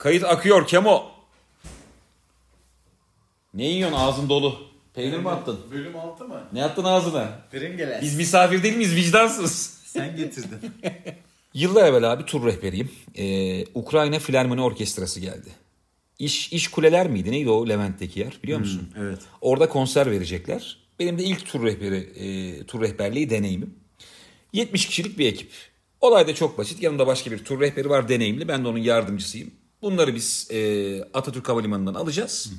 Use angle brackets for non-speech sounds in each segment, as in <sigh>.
Kayıt akıyor Kemo. Ne yiyorsun ağzın dolu? Peynir mi attın? Bölüm 6 mı? Ne attın ağzına? Pringles. Biz misafir değil miyiz vicdansız? Sen getirdin. <laughs> Yıllar evvel abi tur rehberiyim. Ee, Ukrayna Filarmoni Orkestrası geldi. İş, iş kuleler miydi? Neydi o Levent'teki yer biliyor musun? evet. Orada konser verecekler. Benim de ilk tur rehberi, e, tur rehberliği deneyimim. 70 kişilik bir ekip. Olay da çok basit. Yanımda başka bir tur rehberi var deneyimli. Ben de onun yardımcısıyım. Bunları biz e, Atatürk Havalimanı'ndan alacağız.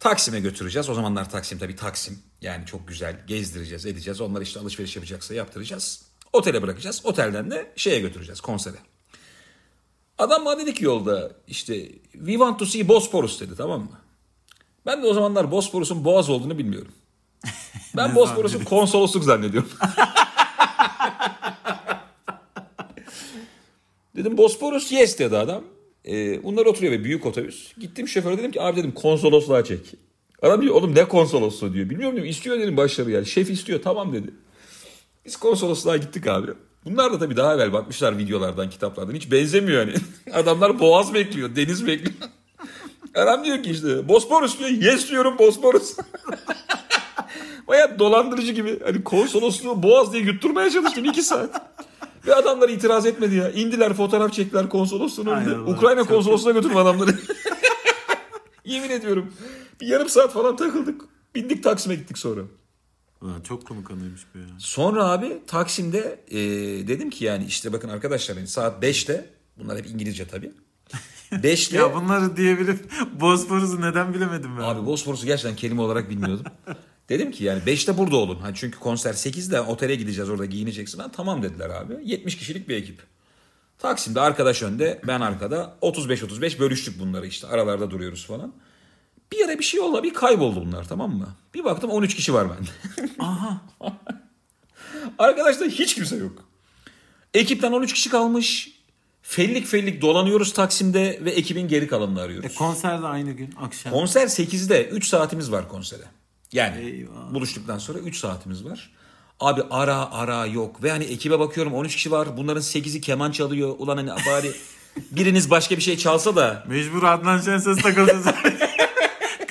Taksim'e götüreceğiz. O zamanlar Taksim tabii Taksim. Yani çok güzel gezdireceğiz, edeceğiz. Onlar işte alışveriş yapacaksa yaptıracağız. Otele bırakacağız. Otelden de şeye götüreceğiz konsere. Adam bana dedi ki yolda işte we want to see Bosporus dedi tamam mı? Ben de o zamanlar Bosporus'un boğaz olduğunu bilmiyorum. <laughs> Ben Bosporus'un konsolosluk zannediyorum. <laughs> dedim Bosporus yes dedi adam. Ee, bunlar oturuyor ve büyük otobüs. Gittim şoföre dedim ki abi dedim konsolosluğa çek. Adam diyor oğlum ne konsolosluğu diyor. Bilmiyorum diyorum istiyor dedim başarı yani. Şef istiyor tamam dedi. Biz konsolosluğa gittik abi. Bunlar da tabii daha evvel bakmışlar videolardan, kitaplardan. Hiç benzemiyor yani. <laughs> Adamlar boğaz bekliyor, deniz bekliyor. <laughs> Adam diyor ki işte Bosporus diyor. Yes diyorum Bosporus. <laughs> Baya dolandırıcı gibi. Hani konsolosluğu boğaz diye yutturmaya çalıştım iki saat. Ve adamlar itiraz etmedi ya. İndiler fotoğraf çektiler konsolosluğun önünde. Ukrayna konsolosluğuna götürdüm adamları. <laughs> Yemin ediyorum. Bir yarım saat falan takıldık. Bindik Taksim'e gittik sonra. Ulan çok komik anıymış bu ya. Sonra abi Taksim'de e, dedim ki yani işte bakın arkadaşlar hani saat 5'te bunlar hep İngilizce tabii. <laughs> 5'te Ya bunları diyebilip Bosporus'u neden bilemedim ben. abi Bosporus'u gerçekten kelime olarak bilmiyordum. <laughs> dedim ki yani 5'te burada olun. Hani çünkü konser 8'de otele gideceğiz orada giyineceksin. Ha, tamam dediler abi. 70 kişilik bir ekip. Taksim'de arkadaş önde ben arkada 35-35 bölüştük bunları işte aralarda duruyoruz falan. Bir ara bir şey oldu bir kayboldu bunlar tamam mı? Bir baktım 13 kişi var bende. <laughs> Arkadaşlar hiç kimse yok. Ekipten 13 kişi kalmış. Fellik fellik dolanıyoruz Taksim'de ve ekibin geri kalanını arıyoruz. E, konser de aynı gün akşam. Konser 8'de 3 saatimiz var konsere. Yani Eyvah. buluştuktan sonra 3 saatimiz var. Abi ara ara yok. Ve hani ekibe bakıyorum 13 kişi var. Bunların 8'i keman çalıyor. Ulan hani bari <laughs> biriniz başka bir şey çalsa da. Mecbur Adnan Şenses takıldı. <laughs>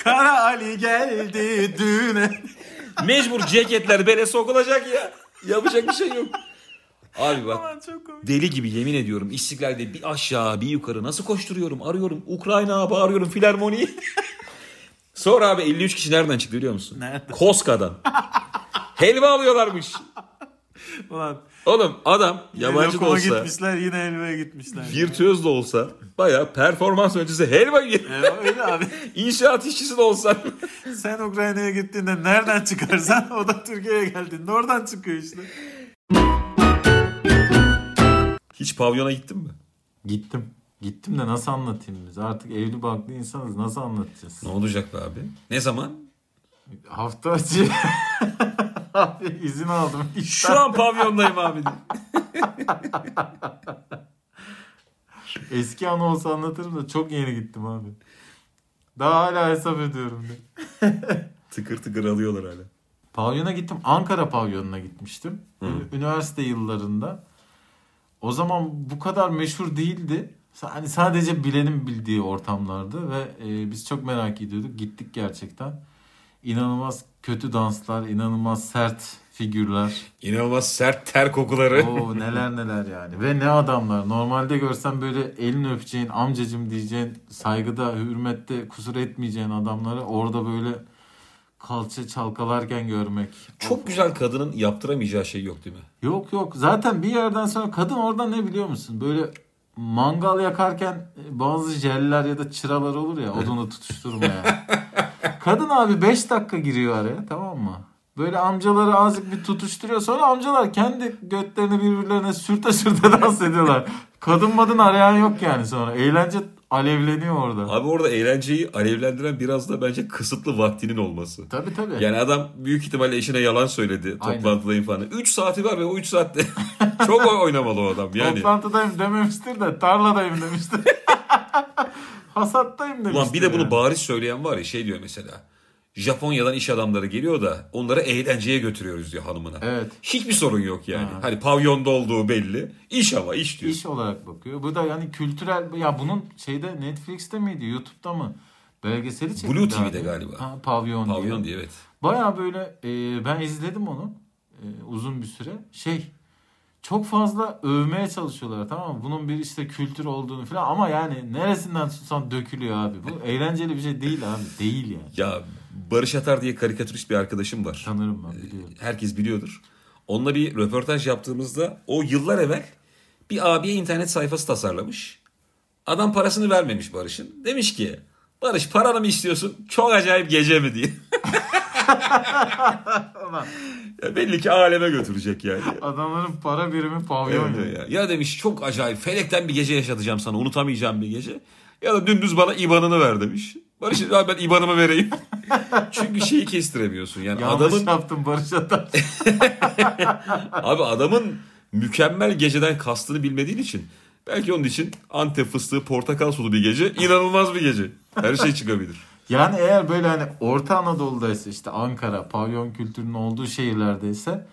Kara Ali geldi düğüne. Mecbur ceketler bele sokulacak ya. Yapacak bir şey yok. Abi bak deli gibi yemin ediyorum İstiklal'de bir aşağı bir yukarı nasıl koşturuyorum arıyorum Ukrayna bağırıyorum filarmoniyi. Sonra abi 53 kişi nereden çıktı biliyor musun? Nereden? Koska'dan. <laughs> Helva alıyorlarmış. Ulan Oğlum adam yabancı da olsa gitmişler yine helvaya gitmişler. virtüöz de olsa baya performans öncesi helva yiyor. Öyle abi. <laughs> İnşaat işçisi de olsan. <laughs> Sen Ukrayna'ya gittiğinde nereden çıkarsan o da Türkiye'ye geldiğinde oradan çıkıyor işte. Hiç pavyona gittin mi? Gittim. Gittim de nasıl anlatayım biz? Artık evli barklı insanız. Nasıl anlatacağız? Ne olacak be abi? Ne zaman? Hafta içi <laughs> abi izin aldım. Şu an pavyondayım abi. Eski anı olsa anlatırım da çok yeni gittim abi. Daha hala hesap ediyorum de. <laughs> tıkır tıkır alıyorlar hala. Pavyona gittim. Ankara pavyonuna gitmiştim. Ü- Üniversite yıllarında. O zaman bu kadar meşhur değildi. Hani sadece bilenin bildiği ortamlardı ve e, biz çok merak ediyorduk. Gittik gerçekten. İnanılmaz kötü danslar, inanılmaz sert figürler. İnanılmaz sert ter kokuları. Oo neler neler yani. Ve ne adamlar. Normalde görsen böyle elini öpeceğin, amcacım diyeceğin, saygıda, hürmette kusur etmeyeceğin adamları orada böyle kalça çalkalarken görmek. Çok güzel kadının yaptıramayacağı şey yok değil mi? Yok yok. Zaten bir yerden sonra kadın orada ne biliyor musun? Böyle mangal yakarken e, bazı jeller ya da çıralar olur ya odunu tutuşturmaya. kadın abi 5 dakika giriyor araya tamam mı? Böyle amcaları azıcık bir tutuşturuyor. Sonra amcalar kendi götlerini birbirlerine sürte sürte <laughs> dans ediyorlar. Kadın madın arayan yok yani sonra. Eğlence alevleniyor orada. Abi orada eğlenceyi alevlendiren biraz da bence kısıtlı vaktinin olması. Tabii tabii. Yani adam büyük ihtimalle eşine yalan söyledi Aynen. toplantıdayım falan. 3 saati var ve o 3 saatte <laughs> çok oy- oynamalı o adam yani. Toplantıdayım dememiştir de tarladayım demiştir. <laughs> Hasattayım demiştir. Ulan bir de bunu yani. bariz söyleyen var ya şey diyor mesela. Japonya'dan iş adamları geliyor da onları eğlenceye götürüyoruz diyor hanımına. Evet. Hiçbir sorun yok yani. Ha. Hani pavyonda olduğu belli. İş ama iş diyor. İş olarak bakıyor. Bu da yani kültürel ya bunun şeyde Netflix'te miydi, YouTube'da mı? Belgeseli çekildi. Blue TV'de abi. galiba. Ha, pavyon, Pavyon diye. diye evet. Baya böyle e, ben izledim onu e, uzun bir süre. Şey çok fazla övmeye çalışıyorlar tamam mı? Bunun bir işte kültür olduğunu falan ama yani neresinden tutsan dökülüyor abi. Bu eğlenceli bir şey değil abi. Değil yani. Ya Barış Atar diye karikatürist bir arkadaşım var. Tanırım ben biliyorum. Herkes biliyordur. Onunla bir röportaj yaptığımızda o yıllar evvel bir abiye internet sayfası tasarlamış. Adam parasını vermemiş Barış'ın. Demiş ki Barış paranı mı istiyorsun? Çok acayip gece mi diye. <laughs> ya belli ki aleme götürecek yani. Adamların para birimi pavyon Evet ya. ya demiş çok acayip felekten bir gece yaşatacağım sana unutamayacağım bir gece. Ya da dümdüz bana IBAN'ını ver demiş. Barış ben IBAN'ımı vereyim. <laughs> <laughs> Çünkü şeyi kestiremiyorsun. Yani Yanlış adamın yaptım Barış Atar. <laughs> Abi adamın mükemmel geceden kastını bilmediğin için belki onun için Antep fıstığı portakal sulu bir gece inanılmaz bir gece. Her şey çıkabilir. <laughs> Yani eğer böyle hani Orta Anadolu'daysa işte Ankara, pavyon kültürünün olduğu şehirlerdeyse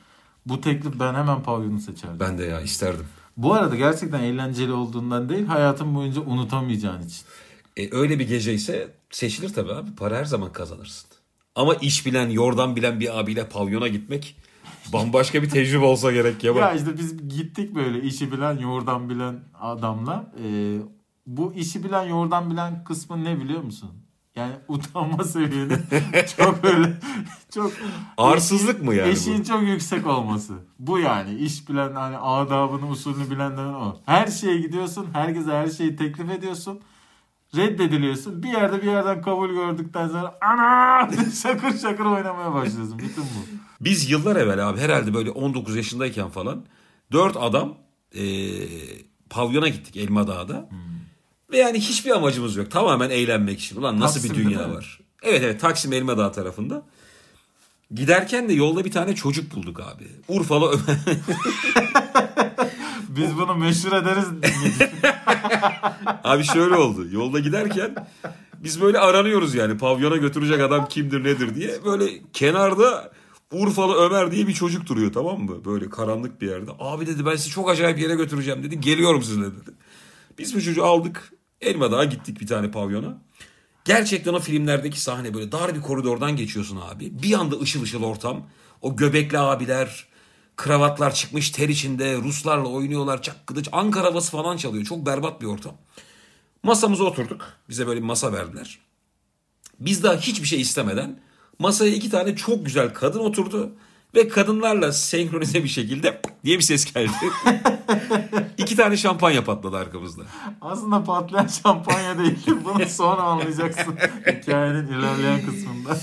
bu teklif ben hemen pavyonu seçerdim. Ben de ya isterdim. Bu arada gerçekten eğlenceli olduğundan değil hayatın boyunca unutamayacağın için. E, öyle bir gece ise seçilir tabii abi. Para her zaman kazanırsın. Ama iş bilen, yordan bilen bir abiyle pavyona gitmek bambaşka bir tecrübe olsa gerek ya. Ya işte biz gittik böyle işi bilen, yoğurdan bilen adamla. Ee, bu işi bilen, yoğurdan bilen kısmı ne biliyor musun? Yani <laughs> utanma seviyeni <laughs> çok öyle çok Arsızlık mı yani Eşiğin bu? çok yüksek olması. Bu yani iş bilen hani adabını usulünü bilenlerin o. Her şeye gidiyorsun. Herkese her şeyi teklif ediyorsun. Reddediliyorsun. Bir yerde bir yerden kabul gördükten sonra ana <laughs> şakır şakır oynamaya başlıyorsun. Bütün bu. Biz yıllar evvel abi herhalde böyle 19 yaşındayken falan dört adam e, pavyona gittik Elma Dağı'da. Ve yani hiçbir amacımız yok. Tamamen eğlenmek için. Ulan nasıl Taksim bir dünya var. Evet evet Taksim Elma Dağı tarafında. Giderken de yolda bir tane çocuk bulduk abi. Urfalı Ömer. <laughs> Biz bunu meşhur ederiz. <laughs> abi şöyle oldu. Yolda giderken biz böyle aranıyoruz yani. Pavyona götürecek adam kimdir nedir diye. Böyle kenarda Urfalı Ömer diye bir çocuk duruyor tamam mı? Böyle karanlık bir yerde. Abi dedi ben sizi çok acayip yere götüreceğim dedi. Geliyorum sizinle dedi. Biz bu çocuğu aldık. Elmadağ'a gittik bir tane pavyona. Gerçekten o filmlerdeki sahne böyle dar bir koridordan geçiyorsun abi. Bir anda ışıl ışıl ortam. O göbekli abiler, kravatlar çıkmış ter içinde, Ruslarla oynuyorlar, çak kılıç, Ankara havası falan çalıyor. Çok berbat bir ortam. Masamıza oturduk. Bize böyle bir masa verdiler. Biz daha hiçbir şey istemeden masaya iki tane çok güzel kadın oturdu. Ve kadınlarla senkronize bir şekilde <laughs> diye bir ses geldi. <laughs> iki tane şampanya patladı arkamızda. Aslında patlayan şampanya değil. <laughs> Bunu sonra anlayacaksın hikayenin ilerleyen kısmında.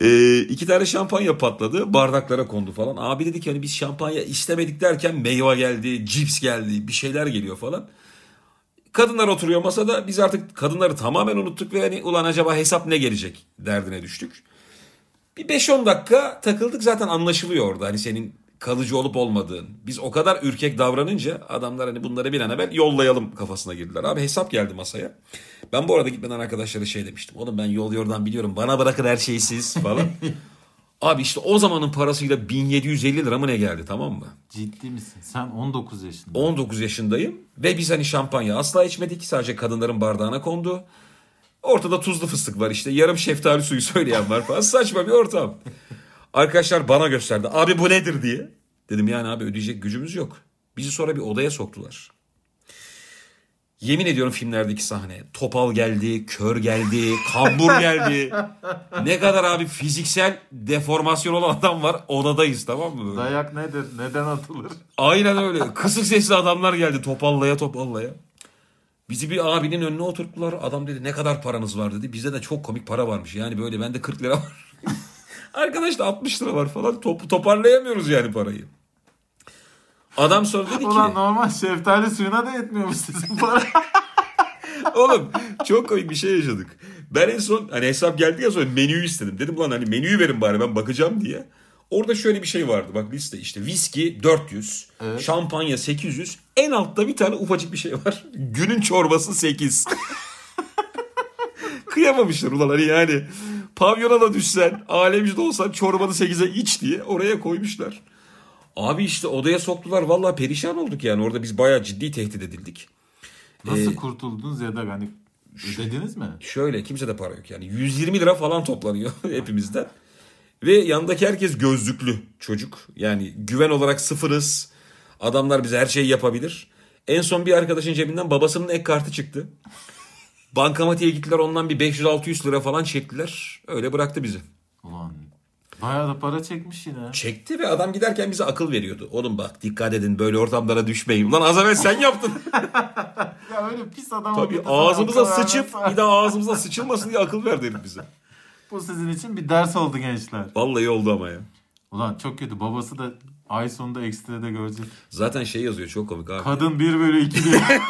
Ee, iki tane şampanya patladı. Bardaklara kondu falan. Abi dedi ki hani biz şampanya istemedik derken meyve geldi, cips geldi, bir şeyler geliyor falan. Kadınlar oturuyor masada. Biz artık kadınları tamamen unuttuk ve hani ulan acaba hesap ne gelecek derdine düştük. Bir 5-10 dakika takıldık zaten anlaşılıyor orada hani senin kalıcı olup olmadığın. Biz o kadar ürkek davranınca adamlar hani bunları bir an evvel yollayalım kafasına girdiler. Abi hesap geldi masaya. Ben bu arada gitmeden arkadaşlara şey demiştim. Oğlum ben yol yordan biliyorum bana bırakın her şeyi siz falan. <laughs> Abi işte o zamanın parasıyla 1750 lira mı ne geldi tamam mı? Ciddi misin? Sen 19 yaşında. 19 yaşındayım ve biz hani şampanya asla içmedik. Sadece kadınların bardağına kondu. Ortada tuzlu fıstık var işte. Yarım şeftali suyu söyleyen var falan. Saçma bir ortam. Arkadaşlar bana gösterdi. Abi bu nedir diye. Dedim yani abi ödeyecek gücümüz yok. Bizi sonra bir odaya soktular. Yemin ediyorum filmlerdeki sahne. Topal geldi, kör geldi, kambur geldi. Ne kadar abi fiziksel deformasyon olan adam var. Odadayız tamam mı? Böyle? Dayak nedir? Neden atılır? Aynen öyle. Kısık sesli adamlar geldi topallaya topallaya. Bizi bir abinin önüne oturttular. Adam dedi ne kadar paranız var dedi. Bizde de çok komik para varmış. Yani böyle bende 40 lira var. <laughs> Arkadaş da 60 lira var falan. Top, toparlayamıyoruz yani parayı. Adam sonra dedi ki Ulan normal şeftali suyuna da yetmiyormuş sizin para. <laughs> oğlum çok komik bir şey yaşadık. Ben en son hani hesap geldi ya sonra menüyü istedim. Dedim lan hani menüyü verin bari ben bakacağım diye. Orada şöyle bir şey vardı bak liste işte viski 400, Evet. şampanya 800, en altta bir tane ufacık bir şey var. <laughs> Günün çorbası 8. <laughs> Kıyamamışlar ulan hani yani Pavyona da düşsen, alemci olsan çorbanı 8'e iç diye oraya koymuşlar. Abi işte odaya soktular. Vallahi perişan olduk yani. Orada biz bayağı ciddi tehdit edildik. Nasıl Ee, kurtuldunuz ya da hani ödediniz mi? Şöyle kimse de para yok yani. 120 lira falan toplanıyor <laughs> hepimizden. Ve yanındaki herkes gözlüklü çocuk. Yani güven olarak sıfırız. Adamlar bize her şeyi yapabilir. En son bir arkadaşın cebinden babasının ek kartı çıktı. Bankamatiğe gittiler ondan bir 500-600 lira falan çektiler. Öyle bıraktı bizi. Ulan bayağı da para çekmiş yine. Çekti ve adam giderken bize akıl veriyordu. Oğlum bak dikkat edin böyle ortamlara düşmeyin. Ulan az evvel sen yaptın. <laughs> Ya öyle pis adam Tabii ağzımıza sıçıp bir daha ağzımıza sıçılmasın diye akıl ver dedim bize. Bu sizin için bir ders oldu gençler. Vallahi oldu ama ya. Ulan çok kötü. Babası da ay sonunda ekstrede görecek. Zaten şey yazıyor çok komik abi. Kadın 1 bölü 2 diye <laughs>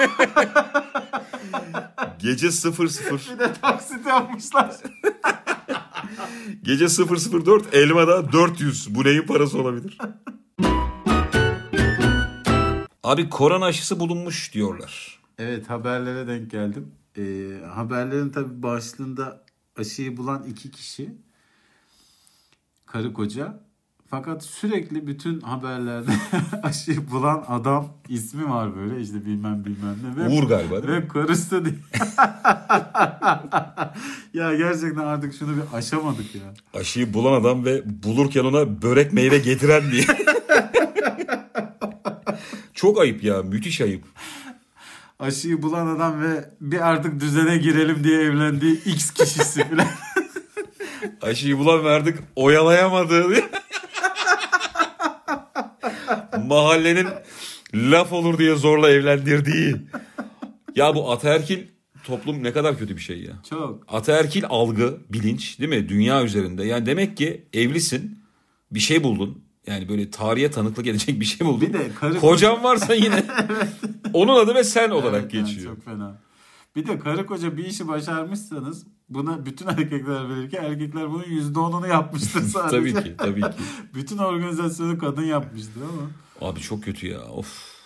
Gece 00 bir de taksit yapmışlar. <laughs> gece 004 elmada 400. Bu neyin parası olabilir? Abi korona aşısı bulunmuş diyorlar. Evet haberlere denk geldim. Ee, haberlerin tabi başlığında aşıyı bulan iki kişi karı koca. Fakat sürekli bütün haberlerde <laughs> aşıyı bulan adam ismi var böyle işte bilmem bilmem ne. Ve, Uğur galiba değil mi? ve karısı değil. <laughs> ya gerçekten artık şunu bir aşamadık ya. Aşıyı bulan adam ve bulurken ona börek meyve getiren diye. <laughs> Çok ayıp ya müthiş ayıp. Aşıyı bulan adam ve bir artık düzene girelim diye evlendiği X kişisi falan. <laughs> Aşıyı bulan verdik oyalayamadı diye. Mahallenin laf olur diye zorla evlendirdiği. Ya bu ataerkil toplum ne kadar kötü bir şey ya. Çok. Ataerkil algı, bilinç değil mi? Dünya üzerinde. Yani demek ki evlisin, bir şey buldun. Yani böyle tarihe tanıklık edecek bir şey buldun. Bir de karı Kocan varsa yine <laughs> onun adı ve sen olarak Evet, yani geçiyor. Çok fena. Bir de karı koca bir işi başarmışsanız buna bütün erkekler bilir ki erkekler bunun yüzde onunu yapmıştır <laughs> sadece. tabii ki, tabii ki. <laughs> bütün organizasyonu kadın yapmıştır ama. Abi çok kötü ya. Of.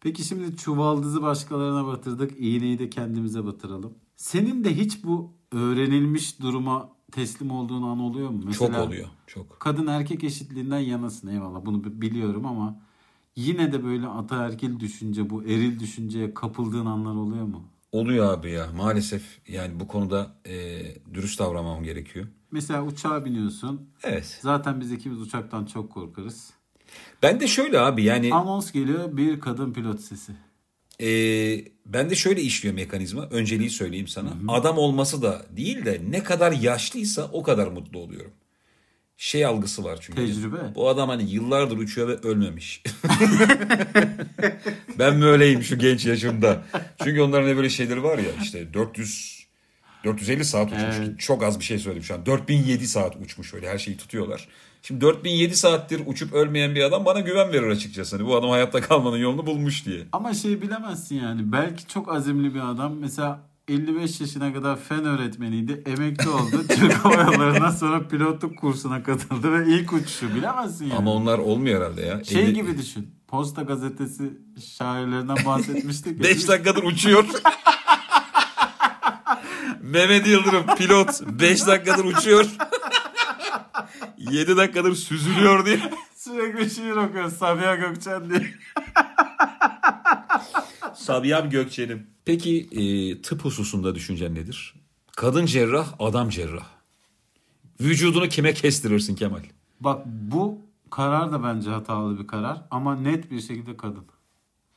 Peki şimdi çuvaldızı başkalarına batırdık. iğneyi de kendimize batıralım. Senin de hiç bu öğrenilmiş duruma teslim olduğun an oluyor mu? Çok oluyor. Çok. Kadın erkek eşitliğinden yanasın eyvallah bunu bi- biliyorum ama yine de böyle ataerkil düşünce bu eril düşünceye kapıldığın anlar oluyor mu? Oluyor abi ya. Maalesef yani bu konuda e, dürüst davranmam gerekiyor. Mesela uçağa biniyorsun. Evet. Zaten biz ikimiz uçaktan çok korkarız. Ben de şöyle abi yani Anons geliyor bir kadın pilot sesi. E, ben de şöyle işliyor mekanizma. Önceliği söyleyeyim sana. Adam olması da değil de ne kadar yaşlıysa o kadar mutlu oluyorum. Şey algısı var çünkü. Tecrübe. Bu adam hani yıllardır uçuyor ve ölmemiş. <laughs> ben mi öyleyim şu genç yaşımda? Çünkü onların ne böyle şeyleri var ya işte 400 450 saat uçmuş. Evet. Çok az bir şey söyledim şu an. 4007 saat uçmuş öyle her şeyi tutuyorlar. Şimdi 4007 saattir uçup ölmeyen bir adam bana güven verir açıkçası. Hani bu adam hayatta kalmanın yolunu bulmuş diye. Ama şey bilemezsin yani. Belki çok azimli bir adam. Mesela 55 yaşına kadar fen öğretmeniydi. Emekli oldu. <laughs> Türk Hava Yolları'ndan sonra pilotluk kursuna katıldı ve ilk uçuşu. Bilemezsin yani. Ama onlar olmuyor herhalde ya. Şey gibi düşün. Posta gazetesi şairlerinden bahsetmiştik. ya. <laughs> 5 dakikadır uçuyor. <laughs> Mehmet Yıldırım pilot 5 dakikadır uçuyor. 7 dakikadır süzülüyor diye. <laughs> Sürekli şiir okuyor. Sabiha Gökçen diye. <laughs> Sabiham Gökçen'im. Peki e, tıp hususunda düşüncen nedir? Kadın cerrah, adam cerrah. Vücudunu kime kestirirsin Kemal? Bak bu karar da bence hatalı bir karar. Ama net bir şekilde kadın.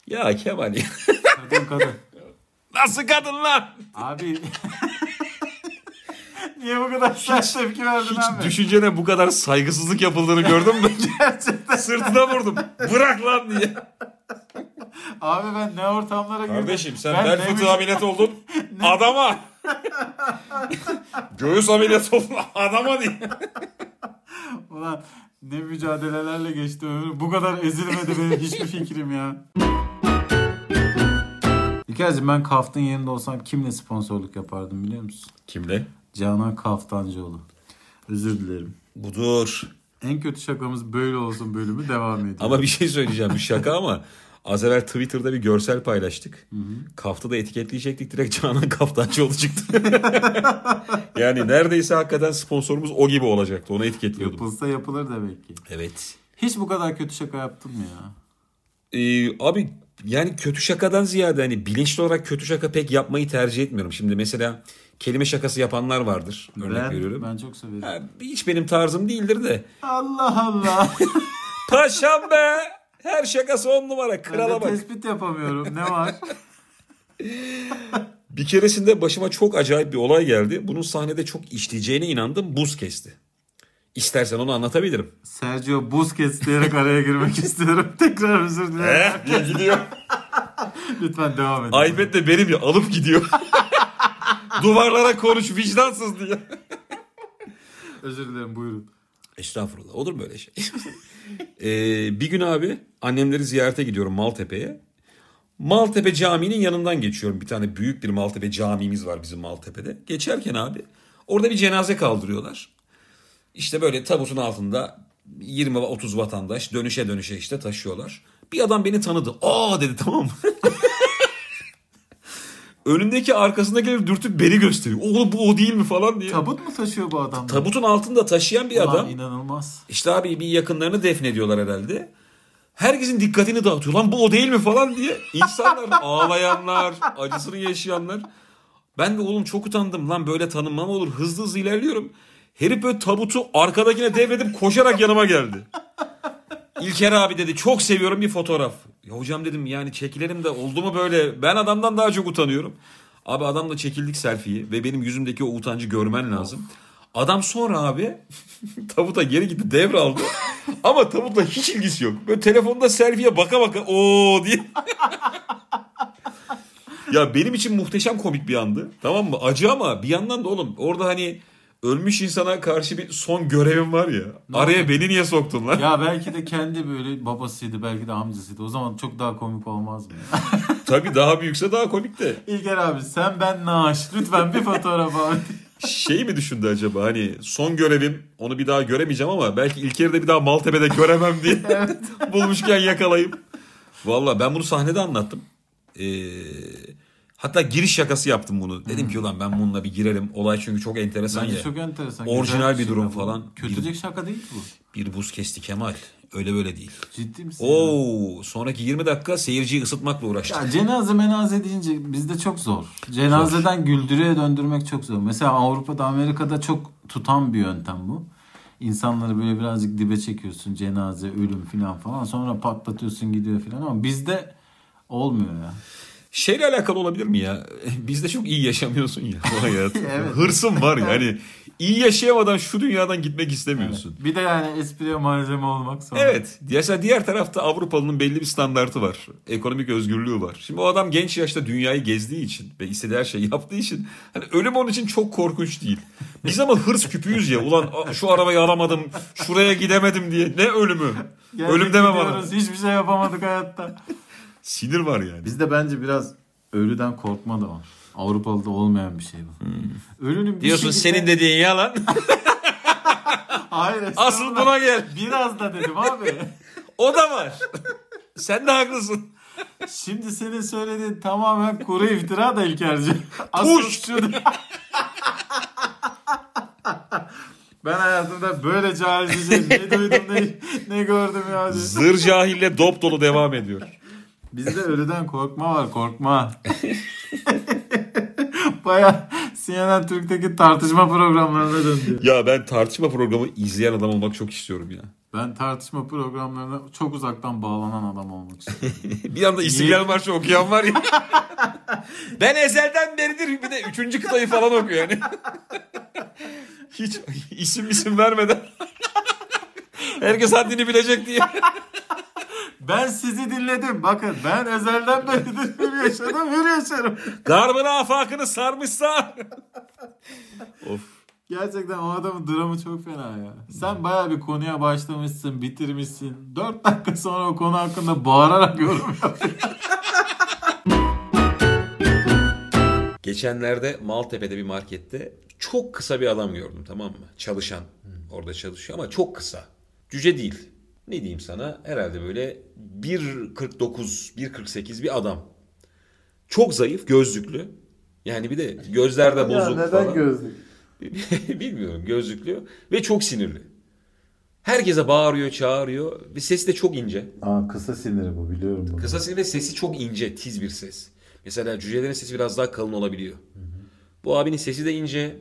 Ya Kemal ya. Kadın kadın. <laughs> Nasıl kadın lan? Abi Niye bu kadar sert tepki verdin Hiç abi? düşüncene bu kadar saygısızlık yapıldığını gördün mü? <laughs> Gerçekten. Sırtına vurdum. Bırak lan diye. Abi ben ne ortamlara girdim. Kardeşim sen Ben bel fıtığı müca- ameliyat oldun. <laughs> Adama. Göğüs ameliyatı oldun. Adama diye. Ulan ne mücadelelerle geçti ömrüm. Bu kadar ezilmedi benim hiçbir fikrim ya. İlker'cim ben Kaft'ın yerinde olsam kimle sponsorluk yapardım biliyor musun? Kimle? Canan Kaftancıoğlu. Özür dilerim. Budur. En kötü şakamız böyle olsun bölümü devam ediyor. Ama bir şey söyleyeceğim bir şaka ama <laughs> Az evvel Twitter'da bir görsel paylaştık. Kafta da etiketleyecektik. Direkt Canan Kaftancıoğlu çıktı. <laughs> yani neredeyse hakikaten sponsorumuz o gibi olacaktı. Onu etiketliyordum. Yapılsa yapılır demek ki. Evet. Hiç bu kadar kötü şaka yaptın mı ya? Ee, abi yani kötü şakadan ziyade hani bilinçli olarak kötü şaka pek yapmayı tercih etmiyorum. Şimdi mesela kelime şakası yapanlar vardır. Örnek ben, veriyorum. ben çok severim. Ha, hiç benim tarzım değildir de. Allah Allah. <laughs> Paşam be! Her şakası on numara. ben Krala de bak. tespit yapamıyorum. Ne var? <laughs> Bir keresinde başıma çok acayip bir olay geldi. Bunun sahnede çok işleyeceğine inandım. Buz kesti. İstersen onu anlatabilirim. Sergio Busquets diyerek araya girmek <laughs> istiyorum. Tekrar özür dilerim. Eh, gidiyor. Lütfen devam edin. iPad de benim ya alıp gidiyor. <laughs> Duvarlara konuş vicdansız diye. <laughs> Özür dilerim buyurun. Estağfurullah olur mu öyle şey? <laughs> Ee, bir gün abi annemleri ziyarete gidiyorum Maltepe'ye. Maltepe Camii'nin yanından geçiyorum. Bir tane büyük bir Maltepe camimiz var bizim Maltepe'de. Geçerken abi orada bir cenaze kaldırıyorlar. İşte böyle tabutun altında 20-30 vatandaş dönüşe dönüşe işte taşıyorlar. Bir adam beni tanıdı. Aa dedi tamam mı? Önündeki arkasında gelip dürtüp beni gösteriyor. Oğlum bu o değil mi falan diye. Tabut mu taşıyor bu adam? Tabutun altında taşıyan bir Ulan adam. inanılmaz. İşte abi bir yakınlarını defnediyorlar herhalde. Herkesin dikkatini dağıtıyor. Lan bu o değil mi falan diye. İnsanlar ağlayanlar, <laughs> acısını yaşayanlar. Ben de oğlum çok utandım. Lan böyle tanınmam olur. Hızlı hızlı ilerliyorum. Herif böyle tabutu arkadakine devredip koşarak yanıma geldi. İlker abi dedi çok seviyorum bir fotoğraf. Ya hocam dedim yani çekilelim de oldu mu böyle? Ben adamdan daha çok utanıyorum. Abi adamla çekildik selfie'yi ve benim yüzümdeki o utancı görmen lazım. Adam sonra abi <laughs> tabuta geri gitti devraldı. Ama tabutla hiç ilgisi yok. Böyle telefonda selfie'ye baka baka o diye. <laughs> ya benim için muhteşem komik bir andı. Tamam mı? Acı ama bir yandan da oğlum orada hani ölmüş insana karşı bir son görevim var ya. Araya beni niye soktun lan? Ya belki de kendi böyle babasıydı belki de amcasıydı. O zaman çok daha komik olmaz mı? <laughs> Tabii daha büyükse daha komik de. İlker abi sen ben naaş. Lütfen bir fotoğraf abi. <laughs> Şey mi düşündü acaba hani son görevim onu bir daha göremeyeceğim ama belki İlker'i de bir daha Maltepe'de göremem diye <laughs> bulmuşken yakalayıp. Valla ben bunu sahnede anlattım. Ee, hatta giriş şakası yaptım bunu. Dedim ki ulan ben bununla bir girelim. Olay çünkü çok enteresan Bence ya. çok enteresan. Orijinal bir durum şey falan. Kötücük şaka değil bu. Bir buz kesti Kemal. Öyle böyle değil. Ciddi misin? ya? Oo, sonraki 20 dakika seyirciyi ısıtmakla uğraştık. Ya cenaze menaze deyince bizde çok zor. Cenazeden güldürüye döndürmek çok zor. Mesela Avrupa'da Amerika'da çok tutan bir yöntem bu. İnsanları böyle birazcık dibe çekiyorsun cenaze, ölüm falan falan. Sonra patlatıyorsun gidiyor falan ama bizde olmuyor ya. Şeyle alakalı olabilir mi ya? <laughs> Bizde çok iyi yaşamıyorsun ya bu hayatı. <laughs> Evet. Hırsın var yani. İyi yaşayamadan şu dünyadan gitmek istemiyorsun. Bir de yani espriye malzeme olmak sonra. Evet. Mesela diğer tarafta Avrupalı'nın belli bir standartı var. Ekonomik özgürlüğü var. Şimdi o adam genç yaşta dünyayı gezdiği için ve istediği her şeyi yaptığı için hani ölüm onun için çok korkunç değil. Biz ama hırs küpüyüz ya. Ulan şu arabayı alamadım, şuraya gidemedim diye. Ne ölümü? Geldik ölüm deme bana. Hiçbir şey yapamadık hayatta. Sinir var yani. Bizde bence biraz ölüden korkma da var. Avrupalı'da olmayan bir şey bu. Ölünün bir Diyorsun şekilde- senin dediğin yalan. <laughs> Hayır. Asıl buna gel. Biraz da dedim abi. <laughs> O da var. Sen de haklısın. Şimdi senin söylediğin tamamen kuru iftira da İlkerci. Puş! şu- <laughs> ben hayatımda böyle cahilce şey ne duydum ne, ne gördüm ya. Zır cahille dop dolu devam ediyor. Bizde ölüden korkma var korkma. <laughs> Baya CNN Türk'teki tartışma programlarına döndü. Ya ben tartışma programı izleyen adam olmak çok istiyorum ya. Ben tartışma programlarına çok uzaktan bağlanan adam olmak istiyorum. <laughs> Bir anda İstiklal Marşı okuyan var ya. <laughs> ben ezelden beridir bir de üçüncü kıtayı falan okuyor yani. Hiç isim isim vermeden. Herkes haddini bilecek diye. Ben sizi dinledim. Bakın ben ezelden beridir <laughs> hür yaşadım, hür yaşarım. Garbını afakını sarmışsa. of. Gerçekten o adamın dramı çok fena ya. Sen baya bir konuya başlamışsın, bitirmişsin. Dört dakika sonra o konu hakkında bağırarak yorum yapıyorsun. <laughs> Geçenlerde Maltepe'de bir markette çok kısa bir adam gördüm tamam mı? Çalışan. Orada çalışıyor ama çok kısa. Cüce değil. Ne diyeyim sana herhalde böyle 1.49 1.48 bir adam. Çok zayıf gözlüklü. Yani bir de gözlerde Ya bozuk neden falan. gözlük? <laughs> Bilmiyorum gözlüklü ve çok sinirli. Herkese bağırıyor, çağırıyor ve sesi de çok ince. Aa kısa siniri bu biliyorum bunu. Kısa sinir ve sesi çok ince, tiz bir ses. Mesela cücelerin sesi biraz daha kalın olabiliyor. Bu abinin sesi de ince.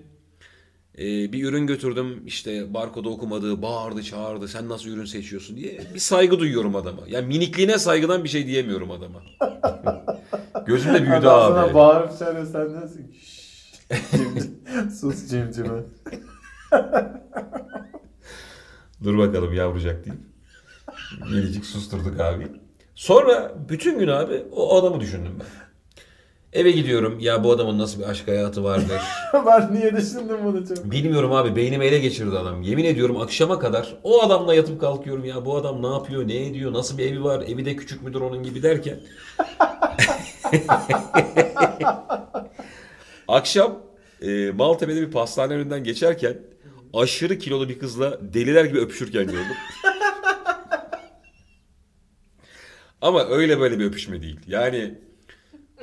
Ee, bir ürün götürdüm işte barkodu okumadı, bağırdı, çağırdı. Sen nasıl ürün seçiyorsun diye bir saygı duyuyorum adama. Yani minikliğine saygıdan bir şey diyemiyorum adama. <laughs> Gözümde büyüdü Adam sana abi. bağırıp çağırıyor sen cimci- Sus cimcime. <laughs> Dur bakalım yavrucak deyip. Minicik susturduk abi. Sonra bütün gün abi o adamı düşündüm ben. Eve gidiyorum. Ya bu adamın nasıl bir aşk hayatı vardır. <laughs> ben niye düşündüm bunu çok? Bilmiyorum abi beynimi ele geçirdi adam. Yemin ediyorum akşama kadar o adamla yatıp kalkıyorum ya bu adam ne yapıyor, ne ediyor, nasıl bir evi var, evi de küçük müdür onun gibi derken. <laughs> Akşam e, Maltepe'de bir pastane önünden geçerken aşırı kilolu bir kızla deliler gibi öpüşürken gördüm. <laughs> Ama öyle böyle bir öpüşme değil. Yani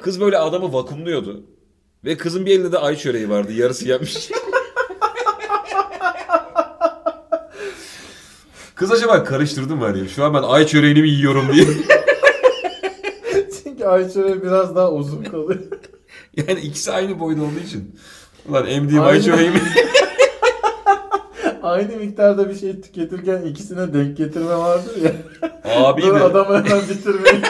kız böyle adamı vakumluyordu. Ve kızın bir elinde de ay çöreği vardı. Yarısı yenmiş. <laughs> Kız acaba karıştırdı mı hani? Şu an ben ay çöreğini mi yiyorum diye. <laughs> Çünkü Ayçöre biraz daha uzun kalıyor. <laughs> yani ikisi aynı boyda olduğu için. Ulan emdiğim ay Aynı. çöreği mi? Aynı miktarda bir şey tüketirken ikisine denk getirme vardır ya. Abi Dur de. adamı hemen bitirmeyin.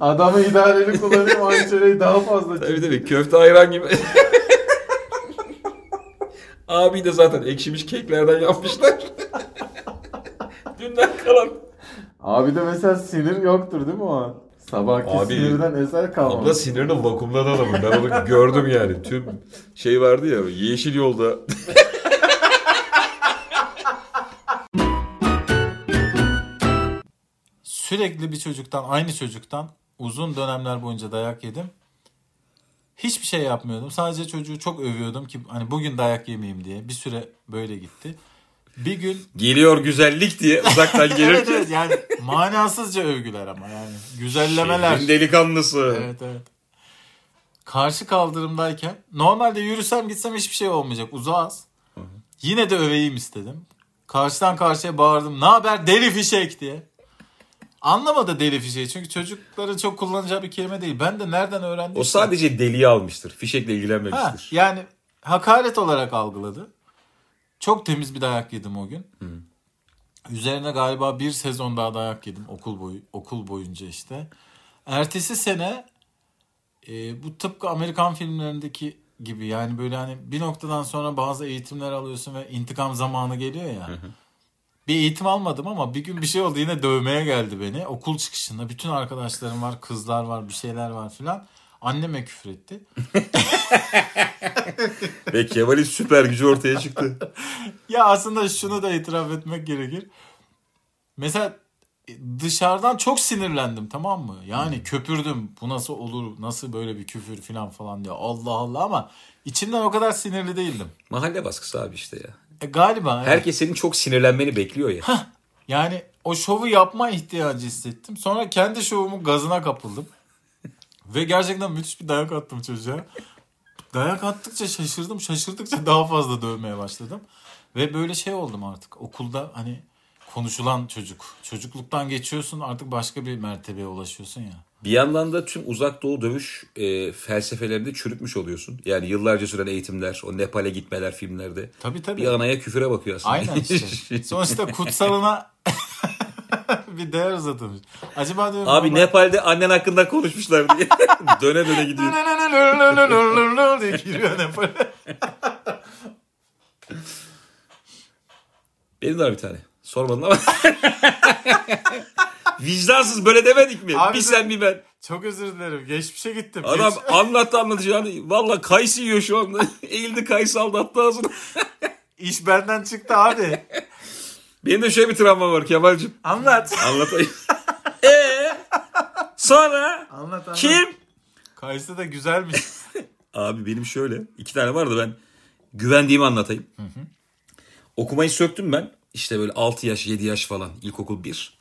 Adamı idareli kullanayım Ayçöre'yi daha fazla Tabii tabii köfte ayran gibi. <laughs> Abi de zaten ekşimiş keklerden yapmışlar. <laughs> Dünden kalan. Abi de mesela sinir yoktur değil mi o an? Sabahki Abi, sinirden eser kalmadı. Abla sinirini vakumladı adamın. Ben onu gördüm yani. Tüm şey vardı ya yeşil yolda. Sürekli bir çocuktan, aynı çocuktan uzun dönemler boyunca dayak yedim. Hiçbir şey yapmıyordum. Sadece çocuğu çok övüyordum ki hani bugün dayak yemeyeyim diye. Bir süre böyle gitti. Bir gün Geliyor güzellik diye uzaktan <laughs> evet, gelirken. evet, yani manasızca övgüler ama yani güzellemeler. Şehrin delikanlısı. Evet evet. Karşı kaldırımdayken normalde yürüsem gitsem hiçbir şey olmayacak uzağız. Yine de öveyim istedim. Karşıdan karşıya bağırdım. Ne haber deli fişek diye. Anlamadı deli fişeği çünkü çocukların çok kullanacağı bir kelime değil. Ben de nereden öğrendim? O sadece deliği almıştır. Fişekle Ha, ilgilenmemiştir. yani hakaret olarak algıladı. Çok temiz bir dayak yedim o gün. Üzerine galiba bir sezon daha dayak yedim okul boyu okul boyunca işte. Ertesi sene e, bu tıpkı Amerikan filmlerindeki gibi yani böyle hani bir noktadan sonra bazı eğitimler alıyorsun ve intikam zamanı geliyor ya. Bir eğitim almadım ama bir gün bir şey oldu yine dövmeye geldi beni. Okul çıkışında bütün arkadaşlarım var, kızlar var, bir şeyler var filan. Anneme küfür etti. <laughs> Ve Kemal'in süper gücü ortaya çıktı. <laughs> Ya aslında şunu da itiraf etmek gerekir. Mesela dışarıdan çok sinirlendim tamam mı? Yani köpürdüm. Bu nasıl olur? Nasıl böyle bir küfür falan falan diye. Allah Allah ama içimden o kadar sinirli değildim. Mahalle baskısı abi işte ya. E, galiba. evet. Herkes senin çok sinirlenmeni bekliyor ya. Yani o şovu yapma ihtiyacı hissettim. Sonra kendi şovumun gazına kapıldım. Ve gerçekten müthiş bir dayak attım çocuğa. Dayak attıkça şaşırdım. Şaşırdıkça daha fazla dövmeye başladım. Ve böyle şey oldum artık. Okulda hani konuşulan çocuk. Çocukluktan geçiyorsun artık başka bir mertebeye ulaşıyorsun ya. Bir yandan da tüm uzak doğu dövüş e, felsefelerinde çürütmüş oluyorsun. Yani yıllarca süren eğitimler, o Nepal'e gitmeler filmlerde. Tabii tabii. Bir anaya küfüre bakıyor aslında. Aynen işte. <laughs> Sonuçta kutsalına <laughs> bir değer uzatılmış. Acaba diyorum Abi ama- Nepal'de annen hakkında konuşmuşlar diye. <laughs> döne döne gidiyor. diye giriyor Nepal'e. Benim de var bir tane. Sormadın ama. <laughs> Vicdansız böyle demedik mi? Abi bir sen- bir ben. Çok özür dilerim. Geçmişe gittim. Adam Geç- anlattı yani. Valla kayısı yiyor şu anda. <laughs> Eğildi kayısı aldı attı ağzına. <laughs> İş benden çıktı abi. Benim de şöyle bir travma var Kemal'cim. Anlat. Anlatayım. Eee? Sonra? Anlat anlat. Kim? Kayısı da güzelmiş. Abi benim şöyle iki tane vardı ben güvendiğimi anlatayım. Okumayı söktüm ben. İşte böyle 6 yaş 7 yaş falan ilkokul 1.